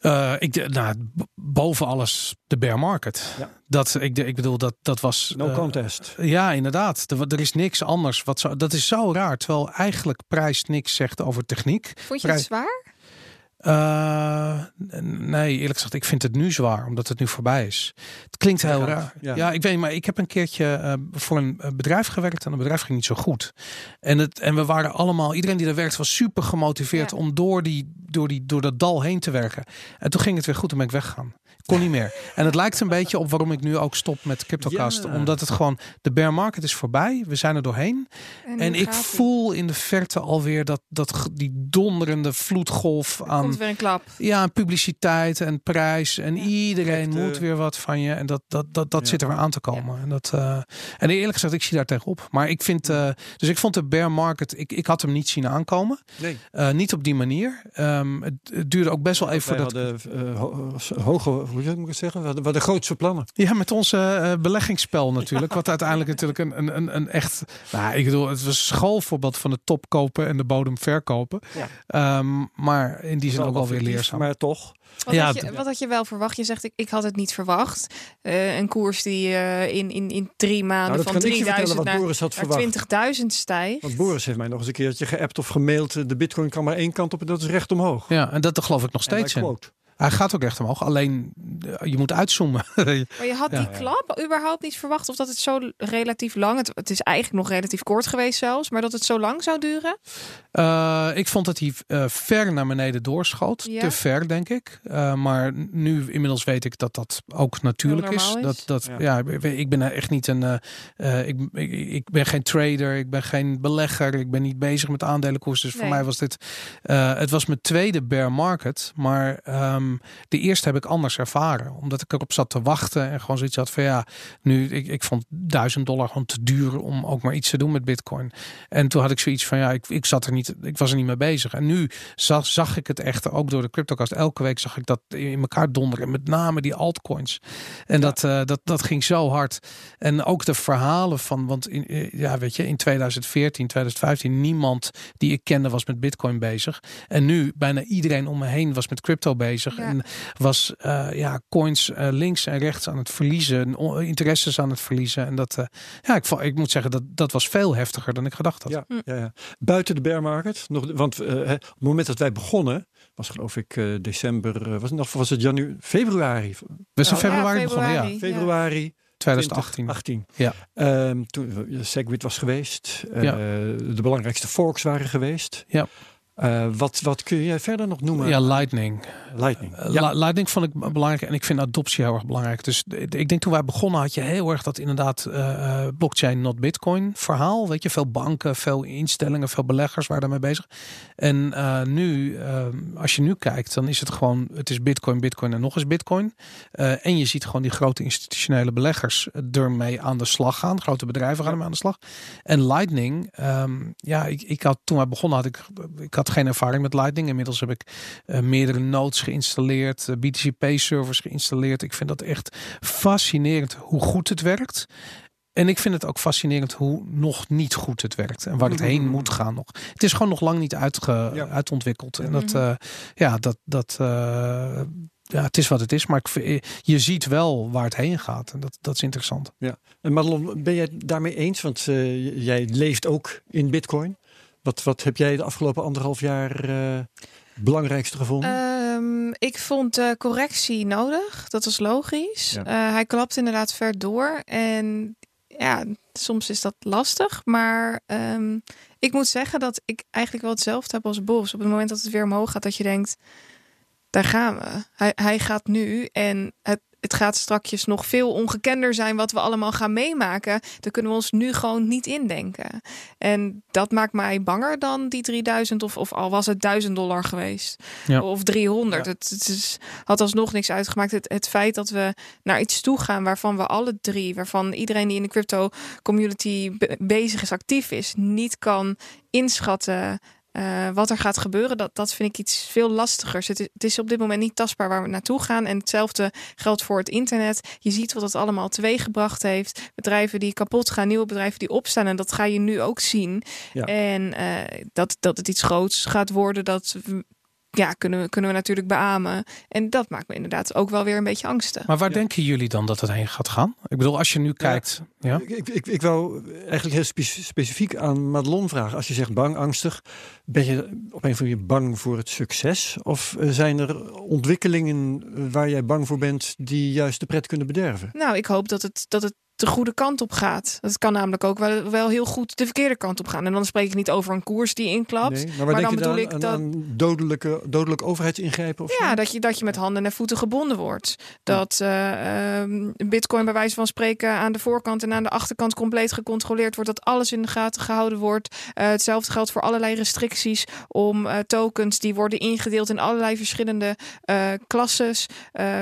Speaker 2: Eh, ik, de- nou, boven alles de bear market.
Speaker 1: Ja.
Speaker 2: Dat, ik, de- ik bedoel, dat, dat was...
Speaker 1: No
Speaker 2: eh,
Speaker 1: contest.
Speaker 2: Ja, inderdaad. Er, er is niks anders. Wat zo, dat is zo raar. Terwijl eigenlijk prijs niks zegt over techniek.
Speaker 3: Vond je het zwaar?
Speaker 2: Eh, nee, eerlijk gezegd, ik vind het nu zwaar, omdat het nu voorbij is. Het klinkt heel
Speaker 1: Ja,
Speaker 2: raar.
Speaker 1: ja.
Speaker 2: Ja. ik weet maar ik heb een keertje eh, voor een eh, bedrijf gewerkt en het bedrijf ging niet zo goed. En, het, en we waren allemaal, iedereen die er werkt was super gemotiveerd
Speaker 3: Ja.
Speaker 2: om door, die, door, die, door dat dal heen te werken. En toen ging het weer goed en ben ik weggegaan. Kon niet meer. En het lijkt een beetje op waarom ik nu ook stop met CryptoCast.
Speaker 1: Ja.
Speaker 2: Omdat het gewoon, de bear market is voorbij. We zijn er doorheen. En ik voel in de verte alweer dat, dat die donderende vloedgolf
Speaker 3: Er
Speaker 2: aan
Speaker 3: komt weer een klap.
Speaker 2: ja, publiciteit en prijs. En
Speaker 3: Ja.
Speaker 2: iedereen moet weer wat van je. En dat, dat, dat, dat
Speaker 1: Ja.
Speaker 2: zit er weer aan te komen. En, dat, eh, en eerlijk gezegd, ik zie daar tegenop. Maar ik vind, eh, dus ik vond de bear market, ik, ik had hem niet zien aankomen.
Speaker 1: Nee.
Speaker 2: Eh, niet op die manier. Ehm, het, het duurde ook best wel even
Speaker 1: Wij
Speaker 2: voordat...
Speaker 1: hadden eh, ho- hoge, hoe moet ik het zeggen? We hadden, we hadden grootste plannen.
Speaker 2: Ja, met onze eh, beleggingsspel natuurlijk. Wat uiteindelijk natuurlijk een, een, een, een echt... Nou, ik bedoel, het was een schoolvoorbeeld van de top kopen en de bodem verkopen.
Speaker 1: Ja.
Speaker 2: Ehm, maar in die zin ook alweer
Speaker 1: fictief,
Speaker 2: leerzaam.
Speaker 1: Maar toch.
Speaker 3: Wat,
Speaker 2: Ja,
Speaker 3: had je, wat had je wel verwacht? Je zegt, ik, ik had het niet verwacht. Eh, een koers die eh, in, in, in drie maanden
Speaker 1: Nou, dat
Speaker 3: van
Speaker 1: kan ik je vertellen
Speaker 3: 3000
Speaker 1: wat
Speaker 3: naar,
Speaker 1: Boris had verwacht.
Speaker 3: naar 20.000 stijgt.
Speaker 1: Want Boris heeft mij nog eens een keertje geappt of gemaild. De bitcoin kan maar één kant op en dat is recht omhoog.
Speaker 2: Ja, en dat geloof ik nog
Speaker 1: En
Speaker 2: steeds
Speaker 1: quote.
Speaker 2: Hij gaat ook recht omhoog. Alleen eh, je moet uitzoomen.
Speaker 3: Maar je had
Speaker 2: Ja.
Speaker 3: die klap überhaupt niet verwacht of dat het zo relatief lang, het, het is eigenlijk nog relatief kort geweest zelfs, maar dat het zo lang zou duren?
Speaker 2: Eh, ik vond dat hij eh, ver naar beneden doorschoot.
Speaker 3: Ja.
Speaker 2: Te ver, denk ik. Eh, maar nu inmiddels weet ik dat dat ook natuurlijk is. Dat, dat,
Speaker 1: Ja.
Speaker 2: ja. ik ben echt niet een. eh, eh, ik, ik, ik ben geen trader. Ik ben geen belegger. Ik ben niet bezig met aandelenkoersen. Dus voor mij was dit. eh, het was mijn tweede bear market. Maar ehm, de eerste heb ik anders ervaren. Omdat ik erop zat te wachten. En gewoon zoiets had van ja. Nu, ik, ik vond 1000 dollar gewoon te duur om ook maar iets te doen met Bitcoin. En toen had ik zoiets van ja, ik, ik zat er niet, ik was er niet mee bezig. En nu zag, zag ik het echt ook door de CryptoCast. Elke week zag ik dat in elkaar donderen. Met name die altcoins. En dat, eh, dat, dat ging zo hard. En ook de verhalen van, want in, eh, ja, weet je, in 2014, 2015, niemand die ik kende was met Bitcoin bezig. En nu bijna iedereen om me heen was met crypto bezig.
Speaker 3: Ja.
Speaker 2: En was eh, ja, coins eh, links en rechts aan het verliezen, o- interesses aan het verliezen. En dat, eh, ja, ik, ik moet zeggen, dat, dat was veel heftiger dan ik gedacht had.
Speaker 1: Ja,
Speaker 3: Hm.
Speaker 1: ja, ja. Buiten de bear market. Nog, want hè, op het moment dat wij begonnen, was geloof ik eh, december, was het nog was het januari, februari.
Speaker 2: We zijn
Speaker 3: Oh,
Speaker 2: februari
Speaker 3: ja,
Speaker 2: begonnen, ja.
Speaker 3: februari.
Speaker 1: Februari
Speaker 2: 2018.
Speaker 1: 2018.
Speaker 2: Ja.
Speaker 1: Ehm, toen Segwit was geweest. Uh,
Speaker 2: Ja.
Speaker 1: De belangrijkste forks waren geweest.
Speaker 2: Ja.
Speaker 1: Eh, wat, wat kun jij verder nog noemen?
Speaker 2: Ja, Lightning.
Speaker 1: Lightning.
Speaker 2: Eh,
Speaker 1: Ja.
Speaker 2: Lightning vond ik belangrijk en ik vind adoptie heel erg belangrijk. Dus ik denk toen wij begonnen had je heel erg dat inderdaad eh, blockchain not bitcoin verhaal. Weet je, veel banken, veel instellingen, veel beleggers waren daarmee bezig. En nu, als je nu kijkt, dan is het gewoon, het is bitcoin, bitcoin en nog eens bitcoin. En je ziet gewoon die grote institutionele beleggers ermee aan de slag gaan. Grote bedrijven gaan ermee aan de slag. En Lightning, ehm, ja, ik, ik had toen wij begonnen had ik, ik had geen ervaring met Lightning. Inmiddels heb ik eh, meerdere nodes geïnstalleerd, eh, BTCP-servers geïnstalleerd. Ik vind dat echt fascinerend hoe goed het werkt. En ik vind het ook fascinerend hoe nog niet goed het werkt en waar het heen moet gaan nog. Het is gewoon nog lang niet uitge,
Speaker 1: Ja.
Speaker 2: uitontwikkeld. En dat, eh, ja, dat, dat, ja, het is wat het is. Maar ik, je ziet wel waar het heen gaat. En dat, dat is interessant.
Speaker 1: En Madelon, ben jij daarmee eens? Want jij leeft ook in bitcoin. Wat, wat heb jij de afgelopen anderhalf jaar eh belangrijkste gevonden?
Speaker 3: Ehm, ik vond de correctie nodig. Dat was logisch.
Speaker 1: Ja.
Speaker 3: Eh, hij klapt inderdaad ver door. En ja, soms is dat lastig. Maar ehm, ik moet zeggen dat ik eigenlijk wel hetzelfde heb als Bos. Op het moment dat het weer omhoog gaat, dat je denkt... Daar gaan we. Hij, hij gaat nu en het, het gaat strakjes nog veel ongekender zijn wat we allemaal gaan meemaken. Daar kunnen we ons nu gewoon niet indenken. En dat maakt mij banger dan die 3000 of, of al was het 1000 dollar geweest.
Speaker 2: Ja.
Speaker 3: Of 300.
Speaker 1: Ja.
Speaker 3: Het, het is, had alsnog niks uitgemaakt. Het, het feit dat we naar iets toe gaan waarvan we alle drie, waarvan iedereen die in de crypto community be- bezig is, actief is, niet kan inschatten. Eh, wat er gaat gebeuren, dat, dat vind ik iets veel lastigers. Het is, het is op dit moment niet tastbaar waar we naartoe gaan. En hetzelfde geldt voor het internet. Je ziet wat het allemaal teweeggebracht heeft. Bedrijven die kapot gaan, nieuwe bedrijven die opstaan. En dat ga je nu ook zien.
Speaker 1: Ja.
Speaker 3: En eh, dat, dat het iets groots gaat worden, dat ja, kunnen, we, kunnen we natuurlijk beamen. En dat maakt me inderdaad ook wel weer een beetje angstig.
Speaker 2: Maar waar
Speaker 1: Ja.
Speaker 2: denken jullie dan dat het heen gaat gaan? Ik bedoel, als je nu kijkt. Ja.
Speaker 1: Ik, ik, ik, ik wou eigenlijk heel spe- specifiek aan Madelon vragen. Als je zegt bang, angstig, ben je op een of andere manier bang voor het succes? Of eh, zijn er ontwikkelingen waar jij bang voor bent die juist de pret kunnen bederven?
Speaker 3: Nou, ik hoop dat het, dat het de goede kant op gaat. Het kan namelijk ook wel, wel heel goed de verkeerde kant op gaan. En dan spreek ik niet over een koers die inklapt.
Speaker 1: Nee, maar
Speaker 3: dan bedoel ik dat-
Speaker 1: dodelijke, dodelijke overheidsingrijpen? Of
Speaker 3: Ja,
Speaker 1: zo?
Speaker 3: dat je, dat je met handen en voeten gebonden wordt. Dat eh, ehm, Bitcoin bij wijze van spreken aan de voorkant en aan de achterkant compleet gecontroleerd wordt. Dat alles in de gaten gehouden wordt. Eh, hetzelfde geldt voor allerlei restricties om eh, tokens die worden ingedeeld in allerlei verschillende klasses.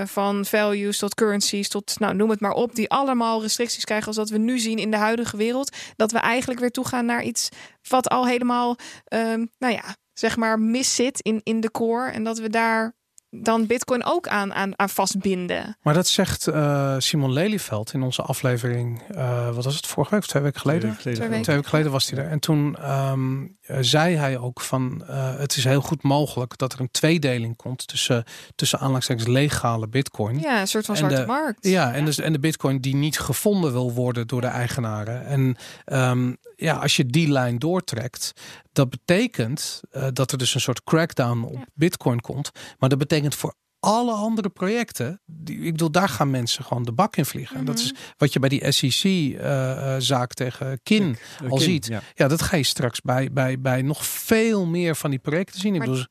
Speaker 3: van values tot currencies tot, nou noem het maar op. Die allemaal restricties krijgen als dat we nu zien in de huidige wereld. Dat we eigenlijk weer toegaan naar iets wat al helemaal, ehm, nou ja, zeg maar mis zit in, in de core. En dat we daar dan Bitcoin ook aan, aan, aan vastbinden.
Speaker 2: Maar dat zegt eh, Simon Lelyveld in onze aflevering. eh, wat was het vorige week of twee weken geleden?
Speaker 1: Twee
Speaker 3: Twee
Speaker 1: weken
Speaker 2: Twee weken geleden was hij er. En toen ehm, eh, zei hij ook van eh, het is heel goed mogelijk dat er een tweedeling komt tussen, tussen aanhalingstekens legale bitcoin.
Speaker 3: Ja, een soort van zwarte
Speaker 2: de-
Speaker 3: markt.
Speaker 2: Ja, en, Dus, en de bitcoin die niet gevonden wil worden door de eigenaren. En ehm, ja, als je die lijn doortrekt, dat betekent eh, dat er dus een soort crackdown op
Speaker 3: Ja.
Speaker 2: bitcoin komt. Maar dat betekent voor alle andere projecten, die, ik bedoel, daar gaan mensen gewoon de bak in vliegen. En dat is wat je bij die SEC-zaak tegen Kin
Speaker 1: Eh,
Speaker 2: al ziet.
Speaker 1: Ja.
Speaker 2: Ja, dat ga je straks bij, bij, bij nog veel meer van die projecten zien. Ik bedoel,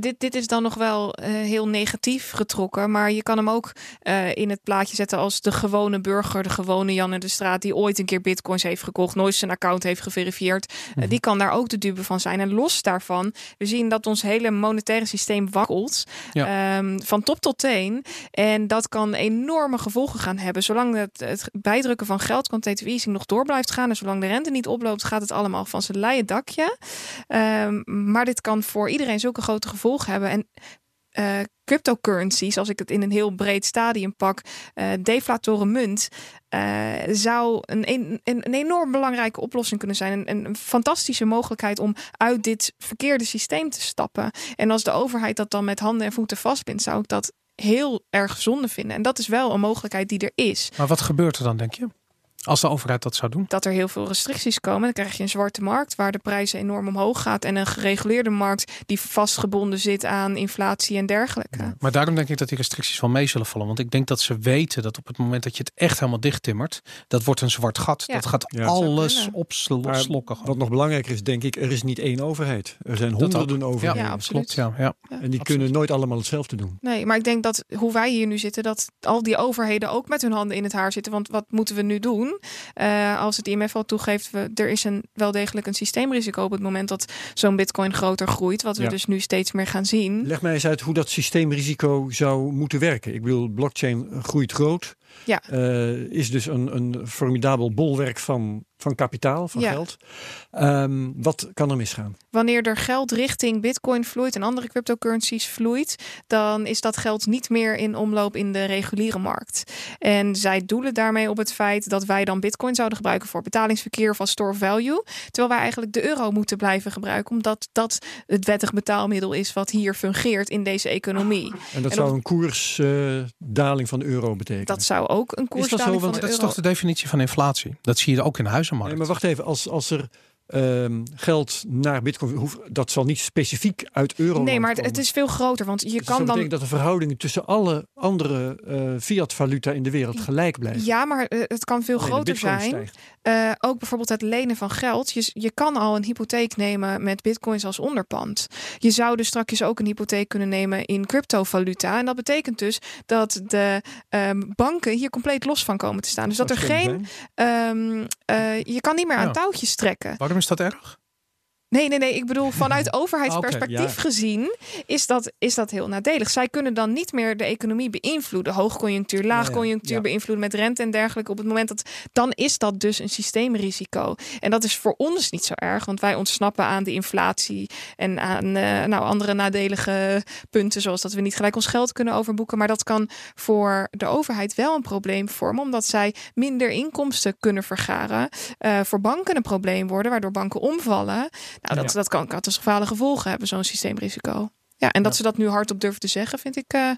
Speaker 3: Dit, dit is dan nog wel eh, heel negatief getrokken. Maar je kan hem ook eh, in het plaatje zetten als de gewone burger, de gewone Jan in de straat, die ooit een keer bitcoins heeft gekocht, nooit zijn account heeft geverifieerd. Eh,
Speaker 2: Mhm.
Speaker 3: die kan daar ook de dupe van zijn. En los daarvan, we zien dat ons hele monetaire systeem wakkelt. ehm, van top tot teen. En dat kan enorme gevolgen gaan hebben. Zolang het, het bijdrukken van geld, quantitative nog door blijft gaan. En zolang de rente niet oploopt, gaat het allemaal van zijn leien dakje. Ehm, maar dit kan voor iedereen zulke grote gevolgen hebben. En eh, cryptocurrencies, als ik het in een heel breed stadium pak, eh deflatoren munt, eh, zou een, een, een enorm belangrijke oplossing kunnen zijn. Een, een fantastische mogelijkheid om uit dit verkeerde systeem te stappen. En als de overheid dat dan met handen en voeten vastbindt, zou ik dat heel erg zonde vinden. En dat is wel een mogelijkheid die er is.
Speaker 2: maar wat gebeurt er dan, denk je? Als de overheid dat zou doen.
Speaker 3: dat er heel veel restricties komen. Dan krijg je een zwarte markt waar de prijzen enorm omhoog gaat. En een gereguleerde markt die vastgebonden zit aan inflatie en dergelijke.
Speaker 2: Maar daarom denk ik dat die restricties wel mee zullen vallen. Want ik denk dat ze weten dat op het moment dat je het echt helemaal dicht timmert, dat wordt een zwart gat.
Speaker 3: Ja.
Speaker 2: Dat gaat
Speaker 1: Ja.
Speaker 2: alles opslokken.
Speaker 1: Wat nog belangrijker is, denk ik, er is niet één overheid. Er zijn honderden overheden.
Speaker 3: Ja, absoluut.
Speaker 2: Klopt, ja. ja.
Speaker 1: En die
Speaker 2: absoluut.
Speaker 1: kunnen nooit allemaal hetzelfde doen.
Speaker 3: Nee, maar ik denk dat hoe wij hier nu zitten, dat al die overheden ook met hun handen in het haar zitten. Want wat moeten we nu doen? Eh, als het IMF al toegeeft, we, er is een, wel degelijk een systeemrisico op het moment dat zo'n bitcoin groter groeit. Wat we
Speaker 1: Ja.
Speaker 3: dus nu steeds meer gaan zien.
Speaker 1: Leg mij eens uit hoe dat systeemrisico zou moeten werken. Ik bedoel, blockchain groeit groot.
Speaker 3: Ja.
Speaker 1: Eh, is dus een, een formidabel bolwerk van, van kapitaal, van
Speaker 3: Ja.
Speaker 1: geld. Ehm, wat kan er misgaan?
Speaker 3: Wanneer er geld richting bitcoin vloeit en andere cryptocurrencies vloeit, dan is dat geld niet meer in omloop in de reguliere markt. En zij doelen daarmee op het feit dat wij dan bitcoin zouden gebruiken voor betalingsverkeer of als store of value. Terwijl wij eigenlijk de euro moeten blijven gebruiken, omdat dat het wettig betaalmiddel is wat hier fungeert in deze economie.
Speaker 1: En dat
Speaker 3: En
Speaker 1: zou
Speaker 3: op-
Speaker 1: een koersdaling van de euro betekenen.
Speaker 3: Dat zou ook een koersdaling van
Speaker 1: Want
Speaker 3: de
Speaker 2: Dat is
Speaker 3: euro.
Speaker 2: toch de definitie van inflatie? Dat zie je ook in de
Speaker 1: Nee, maar wacht even, als, als er ehm, geld naar bitcoin hoeft, dat zal niet specifiek uit euro.
Speaker 3: Nee, maar het, het is veel groter, want je
Speaker 1: Dus dat
Speaker 3: kan dan
Speaker 1: betekent dat de verhoudingen tussen alle andere eh fiat-valuta in de wereld gelijk blijven.
Speaker 3: Ja, maar eh, het kan veel groter zijn. Eh, ook bijvoorbeeld het lenen van geld. Je, je kan al een hypotheek nemen met bitcoins als onderpand. Je zou dus straks ook een hypotheek kunnen nemen in cryptovaluta. En dat betekent dus dat de ehm, banken hier compleet los van komen te staan. Dus dat er geen. ehm, eh, je kan niet meer aan
Speaker 2: Ja.
Speaker 3: touwtjes trekken.
Speaker 2: Waarom is dat erg?
Speaker 3: Nee, nee, nee. Ik bedoel, vanuit overheidsperspectief
Speaker 1: ja.
Speaker 3: gezien is dat, is dat heel nadelig. Zij kunnen dan niet meer de economie beïnvloeden. Hoogconjunctuur, laagconjunctuur
Speaker 1: ja.
Speaker 3: beïnvloeden met rente en dergelijke. Op het moment dat, dan is dat dus een systeemrisico. En dat is voor ons niet zo erg, want wij ontsnappen aan de inflatie en aan eh, nou, andere nadelige punten, zoals dat we niet gelijk ons geld kunnen overboeken. Maar dat kan voor de overheid wel een probleem vormen, omdat zij minder inkomsten kunnen vergaren. Eh, voor banken een probleem worden, waardoor banken omvallen. Nou, dat,
Speaker 1: Ja.
Speaker 3: dat kan catastrofale gevolgen hebben, zo'n systeemrisico. Ja, en dat
Speaker 1: Ja.
Speaker 3: ze dat nu hardop durven te zeggen, vind ik. eh,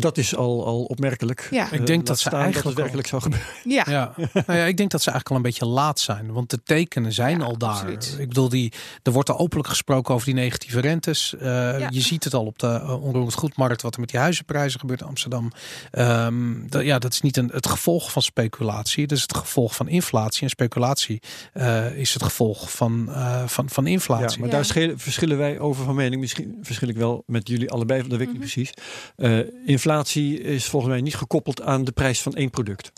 Speaker 1: Dat is al, al opmerkelijk.
Speaker 3: Ja.
Speaker 1: Eh,
Speaker 2: Ik denk
Speaker 1: laat
Speaker 2: dat ze eigenlijk
Speaker 1: werkelijk zou gebeuren.
Speaker 3: ja.
Speaker 2: Ja. nou ja, ik denk dat ze eigenlijk al een beetje laat zijn. Want de tekenen zijn
Speaker 3: Ja,
Speaker 2: al daar.
Speaker 3: absoluut.
Speaker 2: Ik bedoel, die, er wordt al openlijk gesproken over die negatieve rentes. Uh,
Speaker 3: Ja.
Speaker 2: Je ziet het al op de uh, onroerend goedmarkt, wat er met die huizenprijzen gebeurt in Amsterdam. Um, dat, ja, dat is niet een, het gevolg van speculatie. Dat is het gevolg van inflatie. En speculatie uh, is het gevolg van, uh, van, van inflatie.
Speaker 1: Ja, maar
Speaker 3: Ja.
Speaker 1: daar schelen, verschillen wij over van mening. Misschien verschil ik wel met jullie allebei, dat weet ik
Speaker 3: Mhm.
Speaker 1: niet precies. Uh, inflatie is volgens mij niet gekoppeld aan de prijs van één product.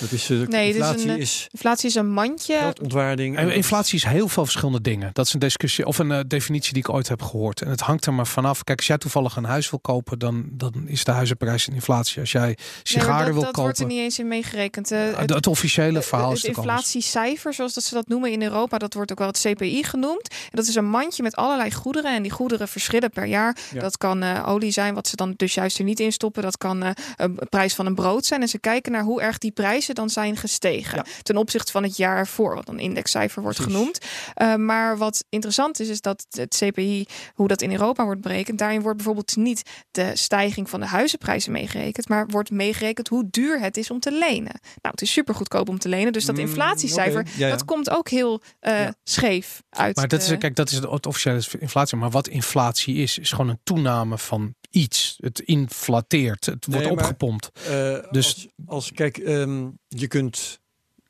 Speaker 1: Dat is, uh,
Speaker 3: Nee, het is
Speaker 1: inflatie
Speaker 3: een,
Speaker 1: is,
Speaker 3: Inflatie is een mandje.
Speaker 1: geldontwaarding.
Speaker 2: En inflatie is heel veel verschillende dingen. Dat is een discussie of een uh, definitie die ik ooit heb gehoord. En het hangt er maar vanaf. Kijk, als jij toevallig een huis wil kopen, dan, dan is de huizenprijs een inflatie. Als jij sigaren
Speaker 3: nee, dat,
Speaker 2: wil
Speaker 3: dat
Speaker 2: kopen.
Speaker 3: wordt er niet eens in meegerekend. Uh,
Speaker 2: het, het, officiële verhaal
Speaker 3: het
Speaker 2: is anders.
Speaker 3: inflatiecijfer, zoals dat ze dat noemen in Europa, dat wordt ook wel het CPI genoemd. En dat is een mandje met allerlei goederen. En die goederen verschillen per jaar.
Speaker 1: Ja.
Speaker 3: Dat kan uh, olie zijn, wat ze dan dus juist er niet in stoppen. Dat kan uh, een prijs van een brood zijn. En ze kijken naar hoe erg die prijzen dan zijn gestegen.
Speaker 1: Ja.
Speaker 3: Ten opzichte van het jaar ervoor, wat een indexcijfer wordt
Speaker 1: Precies.
Speaker 3: genoemd. Uh, maar wat interessant is, is dat het CPI, hoe dat in Europa wordt berekend, daarin wordt bijvoorbeeld niet de stijging van de huizenprijzen meegerekend, maar wordt meegerekend hoe duur het is om te lenen. Nou, het is super goedkoop om te lenen, dus dat
Speaker 1: Mm,
Speaker 3: inflatiecijfer,
Speaker 1: oké. Ja, ja.
Speaker 3: dat komt ook heel uh,
Speaker 1: Ja.
Speaker 3: scheef uit.
Speaker 2: Maar dat is,
Speaker 3: de-
Speaker 2: kijk, dat is het, het officiële inflatie. Maar wat inflatie is, is gewoon een toename van iets. Het inflateert. Het wordt
Speaker 1: maar-
Speaker 2: opgepompt.
Speaker 1: Uh,
Speaker 2: Dus-
Speaker 1: als, als kijk, um, je kunt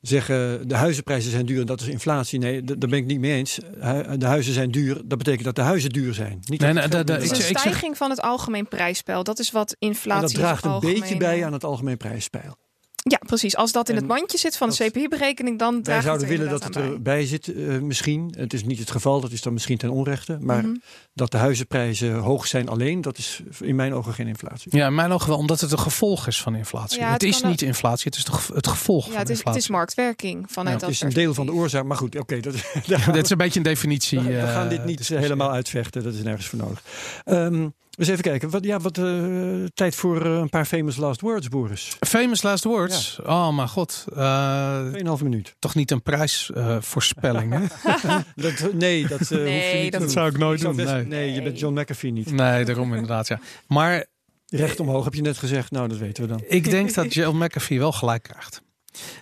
Speaker 1: zeggen de huizenprijzen zijn duur en dat is inflatie. Nee, daar ben ik niet mee eens. De huizen zijn duur, dat betekent dat de huizen duur zijn. Niet
Speaker 2: Nee,
Speaker 1: dat
Speaker 2: nee,
Speaker 3: is een stijging van het algemeen prijsspel. Dat is wat inflatie
Speaker 1: En dat draagt een
Speaker 3: algemeen-
Speaker 1: beetje bij aan het algemeen prijspeil.
Speaker 3: Ja, precies. Als dat in
Speaker 1: En
Speaker 3: het mandje zit van de
Speaker 1: dat-
Speaker 3: CPI-berekening, dan
Speaker 1: Wij zouden
Speaker 3: het
Speaker 1: willen dat het erbij zit, uh, misschien. Het is niet het geval, dat is dan misschien ten onrechte. Maar
Speaker 3: Mhm.
Speaker 1: dat de huizenprijzen hoog zijn alleen, dat is in mijn ogen geen inflatie.
Speaker 2: Ja, in mijn ogen wel, omdat het een gevolg is van inflatie.
Speaker 3: Ja,
Speaker 2: het,
Speaker 3: het
Speaker 2: is niet inflatie, het is het gevolg
Speaker 3: Ja,
Speaker 2: van
Speaker 3: het is, het is marktwerking vanuit
Speaker 2: Ja,
Speaker 3: dat
Speaker 1: Het is een deel van de oorzaak, maar goed, oké. dat
Speaker 2: Ja, dit is een beetje een definitie.
Speaker 1: we, we
Speaker 2: eh,
Speaker 1: gaan dit niet
Speaker 2: discussie.
Speaker 1: helemaal uitvechten, dat is nergens voor nodig. Ehm eens even kijken, wat, ja, wat uh, tijd voor uh, een paar famous last words, Boris.
Speaker 2: Famous last words. Oh, mijn god. Uh,
Speaker 1: 2,5 minuut.
Speaker 2: toch niet een prijsvoorspelling, hè?
Speaker 1: Dat, nee, dat, uh,
Speaker 3: Nee,
Speaker 1: hoef je niet
Speaker 3: dat
Speaker 1: doen.
Speaker 2: zou ik nooit doen,
Speaker 1: best-
Speaker 2: nee.
Speaker 1: nee, je bent John McAfee niet.
Speaker 2: Nee, daarom inderdaad, ja. Maar
Speaker 1: Recht omhoog heb je net gezegd, nou dat weten we dan.
Speaker 2: ik denk dat Jill McAfee wel gelijk krijgt.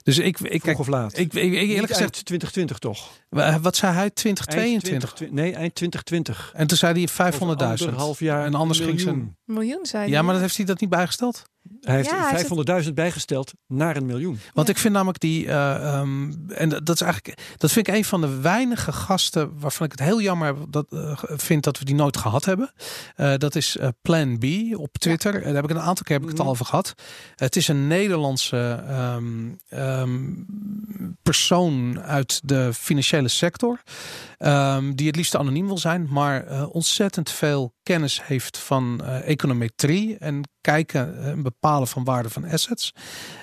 Speaker 2: Dus ik, ik
Speaker 1: Vroeg
Speaker 2: kijk,
Speaker 1: of laat.
Speaker 2: ik, ik, ik eerlijk gezegd,
Speaker 1: eind 2020 toch?
Speaker 2: wa- wat zei hij?
Speaker 1: Eind
Speaker 2: 2022.
Speaker 1: 20 nee, eind 2020.
Speaker 2: En toen zei hij 500.000.
Speaker 1: Over anderhalf jaar
Speaker 2: En anders
Speaker 1: een
Speaker 2: ging zijn.
Speaker 1: miljoen.
Speaker 3: Miljoen zei
Speaker 2: Ja,
Speaker 3: hij.
Speaker 2: maar dat heeft hij dat niet bijgesteld.
Speaker 1: Hij heeft
Speaker 3: Ja, hij heeft
Speaker 1: 500.000 bijgesteld naar een miljoen.
Speaker 2: Want
Speaker 3: Ja.
Speaker 2: ik vind namelijk die, eh, ehm, en dat dat is eigenlijk, dat vind ik een van de weinige gasten waarvan ik het heel jammer dat, eh, vind dat we die nooit gehad hebben. Eh, dat is eh, Plan B op Twitter. Daar heb ik een aantal keer heb ik het
Speaker 1: Mhm.
Speaker 2: al over gehad. Het is een Nederlandse ehm, ehm, persoon uit de financiële sector. ehm, die het liefst anoniem wil zijn, maar eh, ontzettend veel kennis heeft van eh, econometrie en kijken eh, en bepalen van waarde van assets.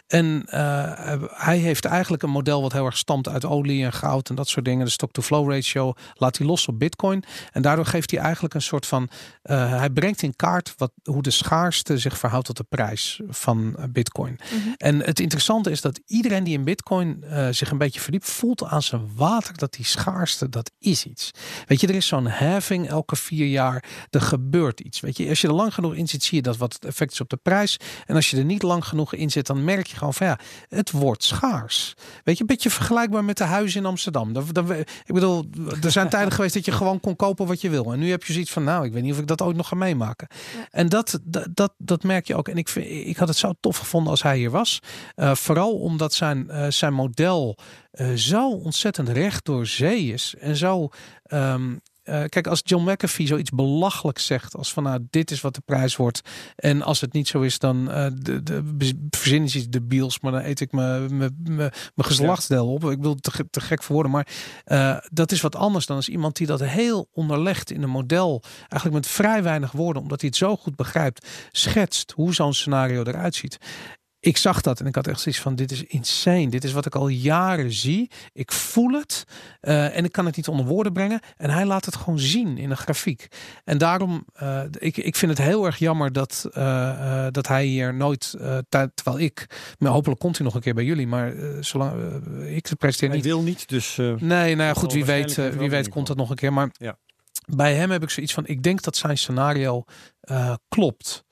Speaker 2: En eh, hij heeft eigenlijk een model wat heel erg stamt uit olie en goud en dat soort dingen. De stock-to-flow ratio laat hij los op Bitcoin. En daardoor geeft hij eigenlijk een soort van. eh, hij brengt in kaart wat, hoe de schaarste zich verhoudt tot de prijs van eh, Bitcoin.
Speaker 3: Mhm.
Speaker 2: En het interessante is dat iedereen die in Bitcoin zich een beetje verdiept, voelt aan zijn water dat die schaarste, dat is iets. Weet je, er is zo'n heffing elke vier jaar. Er gebeurt iets. Weet je, als je er lang genoeg in zit, zie je dat wat het effect is op de prijs. En als je er niet lang genoeg in zit, dan merk je gewoon van ja, het wordt schaars. Weet je, een beetje vergelijkbaar met de huizen in Amsterdam. Dan, dan, ik bedoel, er zijn tijden geweest dat je gewoon kon kopen wat je wil. En nu heb je zoiets van, nou, ik weet niet of ik dat ooit nog ga meemaken.
Speaker 3: Ja.
Speaker 2: En dat, dat, dat, dat merk je ook. En ik, vind, ik had het zo tof gevonden als hij hier was. Eh, vooral omdat zijn, eh, zijn model eh, zo ontzettend recht door zee is. En zo. ehm, eh, kijk, als John McAfee zoiets belachelijks zegt, als van nou, dit is wat de prijs wordt. En als het niet zo is, dan eh de, de, verzin is iets debiels, maar dan eet ik mijn geslachtsdeel op. Ik bedoel, te, te gek voor woorden. Maar eh, dat is wat anders dan als iemand die dat heel onderlegt in een model. Eigenlijk met vrij weinig woorden, omdat hij het zo goed begrijpt, schetst hoe zo'n scenario eruit ziet. Ik zag dat en ik had echt zoiets van: dit is insane. Dit is wat ik al jaren zie. Ik voel het eh, en ik kan het niet onder woorden brengen. En hij laat het gewoon zien in een grafiek. En daarom, eh, ik, ik vind het heel erg jammer dat, eh, dat hij hier nooit, ter- terwijl ik, maar hopelijk komt hij nog een keer bij jullie, maar zolang ik presenteer
Speaker 1: Hij
Speaker 2: niet.
Speaker 1: wil niet, dus...
Speaker 2: Nee, nou ja, goed, wie weet, wie weet komt dat nog een keer. Maar
Speaker 1: Ja.
Speaker 2: bij hem heb ik zoiets van, ik denk dat zijn scenario klopt.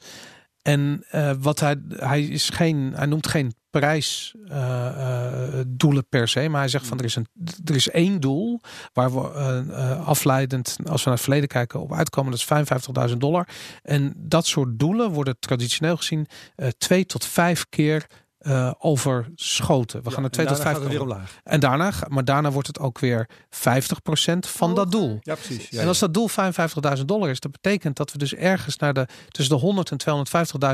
Speaker 2: En eh, wat hij, hij is geen, hij noemt geen prijsdoelen per se, maar hij zegt van er is een, er is één doel waar we eh, eh, afleidend, als we naar het verleden kijken, op uitkomen. Dat is 55.000 dollar. En dat soort doelen worden traditioneel gezien eh, twee tot vijf keer eh, overschoten. We
Speaker 1: ja,
Speaker 2: gaan naar
Speaker 1: en
Speaker 2: twee tot
Speaker 1: daarna
Speaker 2: vijf
Speaker 1: gaat het weer omlaag.
Speaker 2: en daarna, maar daarna wordt het ook weer 50% van dat doel.
Speaker 1: Ja, precies. Ja,
Speaker 2: en als dat doel 55.000 dollar is, dat betekent dat we dus ergens naar de tussen de 100 en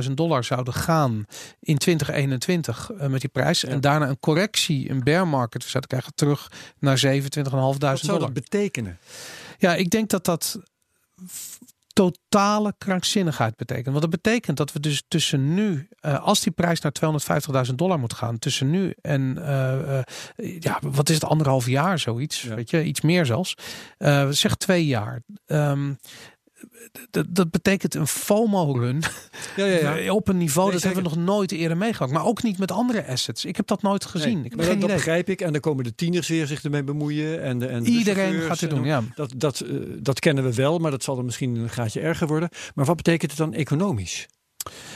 Speaker 2: 250.000 dollar zouden gaan in 2021 eh, met die prijs. En daarna een correctie, een bear market, we zouden krijgen terug naar 27.500
Speaker 1: Wat zou dat betekenen?
Speaker 2: Ja, ik denk dat dat totale krankzinnigheid betekent. Want dat betekent dat we dus tussen nu, eh, als die prijs naar 250.000 dollar moet gaan, tussen nu en eh, eh, ja, wat is het, anderhalf jaar zoiets,
Speaker 1: Ja.
Speaker 2: weet je, iets meer zelfs. Zeg twee jaar. Ehm, d- dat betekent een FOMO-run
Speaker 1: Ja, ja, ja.
Speaker 2: op een niveau
Speaker 1: Nee,
Speaker 2: dat hebben we nog nooit eerder meegemaakt. Maar ook niet met andere assets. Ik heb dat nooit gezien.
Speaker 1: Nee,
Speaker 2: ik heb
Speaker 1: maar
Speaker 2: geen
Speaker 1: dat, dat begrijp ik. En dan komen de tieners weer zich ermee bemoeien. En de, en de
Speaker 2: Iedereen gaat
Speaker 1: en
Speaker 2: doen, ja.
Speaker 1: Dat, dat, eh, dat kennen we wel, maar dat zal dan misschien een graadje erger worden. Maar wat betekent het dan economisch?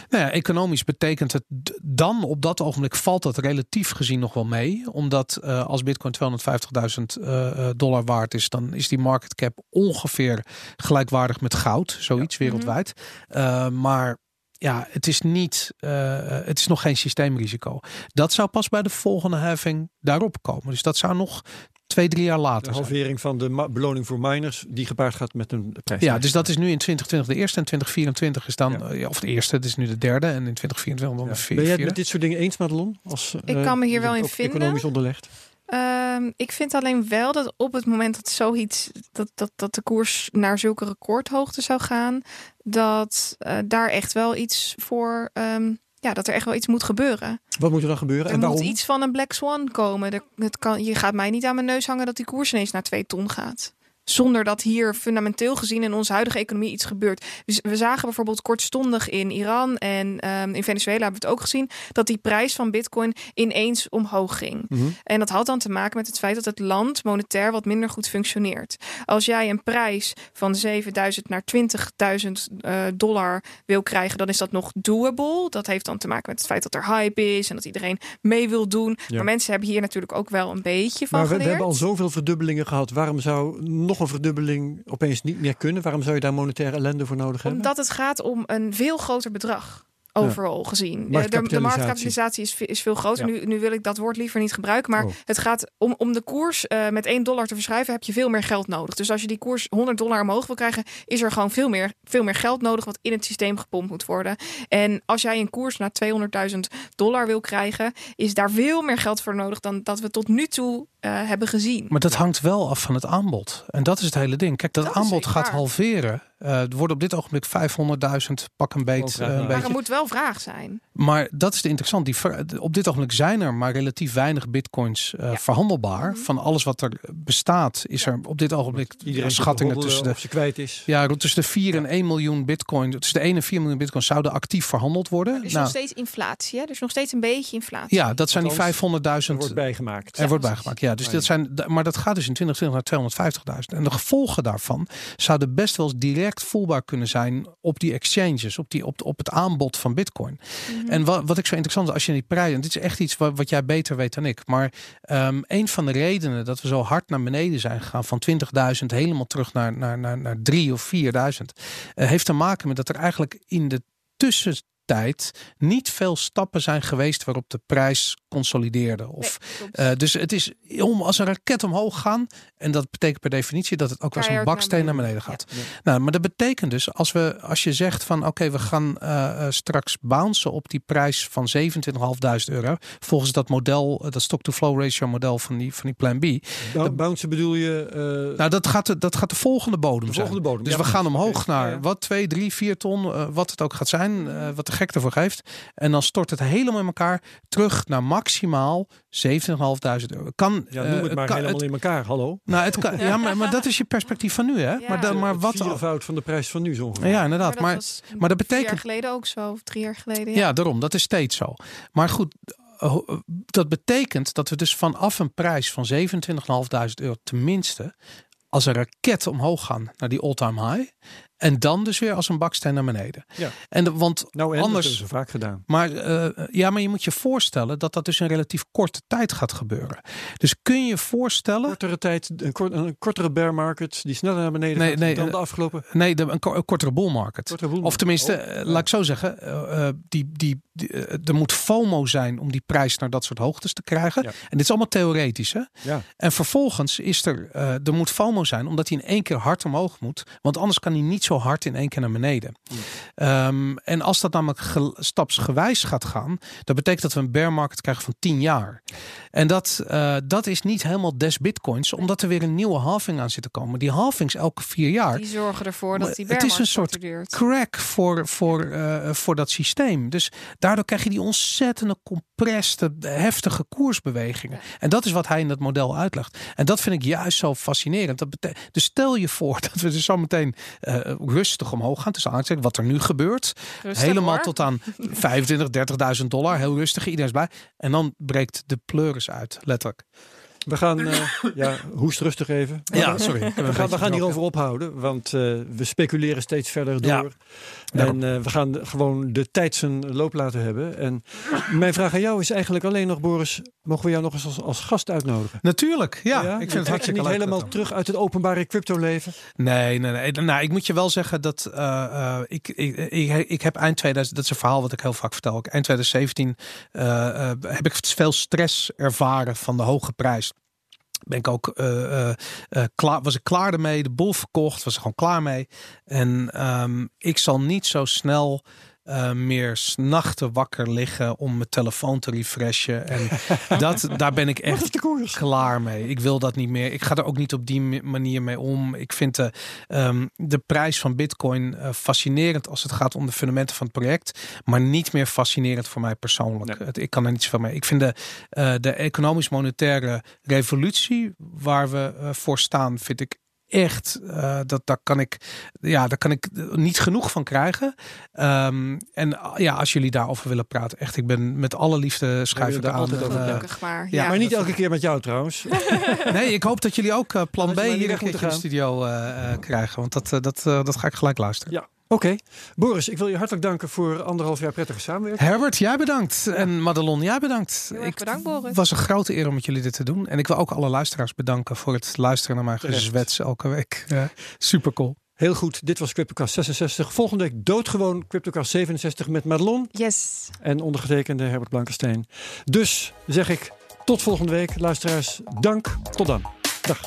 Speaker 2: Nou ja, economisch betekent het dan op dat ogenblik valt dat relatief gezien nog wel mee. Omdat eh, als Bitcoin 250.000 eh, eh, dollar waard is, dan is die market cap ongeveer gelijkwaardig met goud, zoiets wereldwijd. Eh, maar ja, het is niet, het is nog geen systeemrisico. Dat zou pas bij de volgende heffing daarop komen. Dus dat zou nog twee, drie jaar
Speaker 1: De
Speaker 2: later zijn.
Speaker 1: halvering van de beloning voor miners, die gepaard gaat met een prijs.
Speaker 2: Ja, dus dat is nu in 2020 de eerste en 2024 is dan,
Speaker 1: Ja.
Speaker 2: eh, of de eerste, het is nu de derde en in 2024 dan
Speaker 1: Ja.
Speaker 2: de vierde.
Speaker 1: Ben jij het met dit soort dingen eens, Madelon? Als,
Speaker 3: Ik
Speaker 1: eh,
Speaker 3: kan me hier wel in vinden.
Speaker 1: Economisch onderlegd.
Speaker 3: Ehm, ik vind alleen wel dat op het moment dat zoiets, dat, dat, dat de koers naar zulke recordhoogte zou gaan, dat eh, daar echt wel iets voor, ehm, ja, dat er echt wel iets moet gebeuren.
Speaker 1: Wat moet er dan gebeuren
Speaker 3: Er
Speaker 1: en waarom?
Speaker 3: moet iets van een Black Swan komen. Er, het kan, je gaat mij niet aan mijn neus hangen dat die koers ineens naar twee ton gaat. Zonder dat hier fundamenteel gezien in onze huidige economie iets gebeurt. Dus we zagen bijvoorbeeld kortstondig in Iran en ehm, in Venezuela hebben we het ook gezien. Dat die prijs van bitcoin ineens omhoog ging.
Speaker 1: Mhm.
Speaker 3: En dat had dan te maken met het feit dat het land monetair wat minder goed functioneert. Als jij een prijs van 7000 naar 20.000 eh, dollar wil krijgen, dan is dat nog doable. Dat heeft dan te maken met het feit dat er hype is en dat iedereen mee wil doen.
Speaker 1: Ja.
Speaker 3: Maar mensen hebben hier natuurlijk ook wel een beetje van
Speaker 1: Maar we, we hebben al zoveel verdubbelingen gehad. Waarom zou nog een verdubbeling opeens niet meer kunnen? Waarom zou je daar monetaire ellende voor nodig hebben?
Speaker 3: Omdat het gaat om een veel groter bedrag. Overal gezien. De- De,
Speaker 1: Marktkapitalisatie.
Speaker 3: is, is veel groter.
Speaker 1: Ja.
Speaker 3: Nu, nu wil ik dat woord liever niet gebruiken. Maar
Speaker 1: Oh.
Speaker 3: het gaat om, om de koers eh, met 1 dollar te verschuiven, heb je veel meer geld nodig. Dus als je die koers 100 dollar omhoog wil krijgen, is er gewoon veel meer, veel meer geld nodig wat in het systeem gepompt moet worden. En als jij een koers naar 200.000 dollar wil krijgen, is daar veel meer geld voor nodig dan dat we tot nu toe eh, hebben gezien.
Speaker 2: Maar dat hangt wel af van het aanbod. En dat is het hele ding. Kijk, dat, aanbod gaat
Speaker 3: waar.
Speaker 2: halveren. Eh er worden op dit ogenblik 500.000 pak een beet. Eh, een
Speaker 1: Maar
Speaker 2: beetje.
Speaker 3: er moet wel vraag zijn.
Speaker 2: Maar dat is de interessant. Die, ver- op dit ogenblik zijn er maar relatief weinig bitcoins eh,
Speaker 3: Ja.
Speaker 2: verhandelbaar.
Speaker 3: Mhm.
Speaker 2: Van alles wat er bestaat, is er op dit ogenblik
Speaker 1: Iedereen te
Speaker 2: schattingen tussen de,
Speaker 1: of ze kwijt is.
Speaker 2: ja, rond tussen de 4 en 1 miljoen bitcoin. Tussen de 1 en 4 miljoen bitcoin zouden actief verhandeld worden.
Speaker 3: Er is
Speaker 2: Nou,
Speaker 3: nog steeds inflatie. Hè? Er is nog steeds een beetje inflatie.
Speaker 2: ja, dat zijn die
Speaker 1: Althans,
Speaker 2: 500.000
Speaker 1: Er wordt bijgemaakt.
Speaker 2: Er wordt bijgemaakt, ja. Dus dat zijn, maar dat gaat dus in 2020 naar 250.000. En de gevolgen daarvan zouden best wel eens direct voelbaar kunnen zijn op die exchanges, op, die, op, op het aanbod van Bitcoin.
Speaker 3: Mhm.
Speaker 2: En wat, wat ik zo interessant is, als je die prijzen, dit is echt iets wat, wat jij beter weet dan ik. Maar ehm, een van de redenen dat we zo hard naar beneden zijn gegaan, van 20.000 helemaal terug naar, naar, naar, naar 3 of 4.000, eh, heeft te maken met dat er eigenlijk in de tussentijd niet veel stappen zijn geweest waarop de prijs consolideerde. Of
Speaker 3: Nee,
Speaker 2: eh, dus het is om als een raket omhoog gaan. En dat betekent per definitie dat het ook als een baksteen naar beneden gaat. Nou, maar dat betekent dus als, we, als je zegt van oké, we gaan eh, eh, straks bouncen op die prijs van 27.500 euro. Volgens dat model, dat stock-to-flow ratio model van die, van die plan B.
Speaker 1: Bou- Bounce bedoel je... eh,
Speaker 2: Nou, dat gaat de, dat gaat de volgende bodem
Speaker 1: de
Speaker 2: zijn.
Speaker 1: volgende bodem.
Speaker 2: Dus
Speaker 1: Ja,
Speaker 2: we gaan omhoog naar
Speaker 1: Ja, ja.
Speaker 2: wat 2, 3, 4 ton, eh, wat het ook gaat zijn, eh, wat de gek ervoor geeft. En dan stort het helemaal in elkaar terug naar maximaal 27.500 euro. Kan,
Speaker 1: Ja,
Speaker 2: eh,
Speaker 1: noem het maar
Speaker 2: kan-
Speaker 1: helemaal in elkaar. Hallo.
Speaker 2: nou, het kan, ja, maar, maar dat is je perspectief van nu, hè?
Speaker 3: Ja.
Speaker 2: Maar, dan, maar wat?
Speaker 1: vierenvoud van de prijs van nu zo ongeveer.
Speaker 2: Ja, inderdaad. Maar,
Speaker 3: was
Speaker 2: maar dat
Speaker 3: Vier jaar
Speaker 2: betekent,
Speaker 3: geleden ook zo, of drie jaar geleden.
Speaker 2: ja, daarom, dat is steeds zo. Maar goed, eh, dat betekent dat we dus vanaf een prijs van 27.500 euro tenminste als een raket omhoog gaan naar die all-time high. En dan dus weer als een baksteen naar beneden.
Speaker 1: Ja.
Speaker 2: En de, want
Speaker 1: Nou, en
Speaker 2: Anders-
Speaker 1: dat hebben ze vaak gedaan.
Speaker 2: Maar eh, ja, maar je moet je voorstellen dat dat dus in relatief korte tijd gaat gebeuren. Dus kun je voorstellen.
Speaker 1: Kortere tijd, een, kort- een kortere bear market die sneller naar beneden
Speaker 2: Nee,
Speaker 1: gaat
Speaker 2: nee,
Speaker 1: dan
Speaker 2: eh,
Speaker 1: de afgelopen
Speaker 2: Nee, de, een, ko- een kortere bull market.
Speaker 1: kortere.
Speaker 2: Of tenminste,
Speaker 1: Oh,
Speaker 2: eh,
Speaker 1: ja.
Speaker 2: laat ik zo zeggen, eh, eh, die, die, die, eh, er moet FOMO zijn om die prijs naar dat soort hoogtes te krijgen.
Speaker 1: Ja.
Speaker 2: En dit is allemaal theoretisch. Hè?
Speaker 1: Ja.
Speaker 2: En vervolgens is er, eh, er moet FOMO zijn omdat hij in één keer hard omhoog moet. Want anders kan hij niet zo hard in één keer naar beneden. Ehm, en als dat namelijk ge- stapsgewijs gaat gaan, dat betekent dat we een bear market krijgen van 10 jaar. En dat, eh, dat is niet helemaal des bitcoins, omdat er weer een nieuwe halving aan zit te komen. Die halvings elke vier jaar
Speaker 3: Die zorgen ervoor dat die
Speaker 2: het is een soort
Speaker 3: duurt.
Speaker 2: crack voor, voor, eh, voor dat systeem. Dus daardoor krijg je die ontzettende compreste, heftige koersbewegingen. En dat is wat hij in dat model uitlegt. En dat vind ik juist zo fascinerend. Dat dus stel je voor dat we dus zo meteen eh, rustig omhoog gaan. Dus aanzeggen wat er nu gebeurt.
Speaker 3: Rustig,
Speaker 2: helemaal
Speaker 3: hoor.
Speaker 2: tot aan 25, 30.000 dollar. Heel rustig, iedereen is blij. En dan breekt de pleuris uit, letterlijk.
Speaker 1: We gaan, eh, ja, hoest rustig even.
Speaker 2: Ja, sorry.
Speaker 1: We gaan, we gaan hierover ophouden, want eh, we speculeren steeds verder door.
Speaker 2: Ja,
Speaker 1: en eh, we gaan gewoon de tijd zijn loop laten hebben. En mijn vraag aan jou is eigenlijk alleen nog, Boris, mogen we jou nog eens als, als gast uitnodigen?
Speaker 2: Natuurlijk, ja. Ik vind het hartstikke
Speaker 1: niet
Speaker 2: leuk.
Speaker 1: helemaal terug uit het openbare crypto-leven.
Speaker 2: Nee, nee, nee. Nou, ik moet je wel zeggen dat ik, ik, ik, ik heb eind 2000, dat is een verhaal wat ik heel vaak vertel. Eind 2017 eh, eh, heb ik veel stress ervaren van de hoge prijs. Ben ik ook eh, eh, eh, klaar, was ik klaar ermee, de boel verkocht, was er gewoon klaar mee. En ehm, ik zal niet zo snel eh, meer s'nachten wakker liggen om mijn telefoon te refreshen. En dat, daar ben ik echt klaar mee. Ik wil dat niet meer. Ik ga er ook niet op die ma- manier mee om. Ik vind de, ehm, de prijs van Bitcoin eh, fascinerend als het gaat om de fundamenten van het project, maar niet meer fascinerend voor mij persoonlijk.
Speaker 1: Nee.
Speaker 2: Ik kan er niet zoveel mee. Ik vind de, eh, de economisch-monetaire revolutie waar we voor staan, vind ik echt, uh, dat, daar, kan ik, ja, daar kan ik niet genoeg van krijgen. Um, en ja, als jullie daarover willen praten, echt, ik ben met alle liefde schuif ik aan.
Speaker 3: Altijd over gelukkig maar.
Speaker 1: Ja, maar niet elke keer met jou trouwens.
Speaker 2: nee, ik hoop dat jullie ook uh, plan B hier een keertje in de studio uh, krijgen. Want dat, dat, dat ga ik gelijk luisteren.
Speaker 1: Ja, Oké. Boris, ik wil je hartelijk danken voor anderhalf jaar prettige samenwerking.
Speaker 2: Herbert, jij bedankt. En Madelon, jij bedankt.
Speaker 3: ik bedankt, Boris.
Speaker 2: Het was een grote eer om met jullie dit te doen. En ik wil ook alle luisteraars bedanken voor het luisteren naar mijn gezwets elke week. Ja, super cool.
Speaker 1: Heel goed, dit was CryptoCast 66. Volgende week doodgewoon CryptoCast 67 met Madelon.
Speaker 3: Yes.
Speaker 1: En ondergetekende Herbert Blankensteen. Dus zeg ik tot volgende week. Luisteraars, dank. Tot dan. Dag.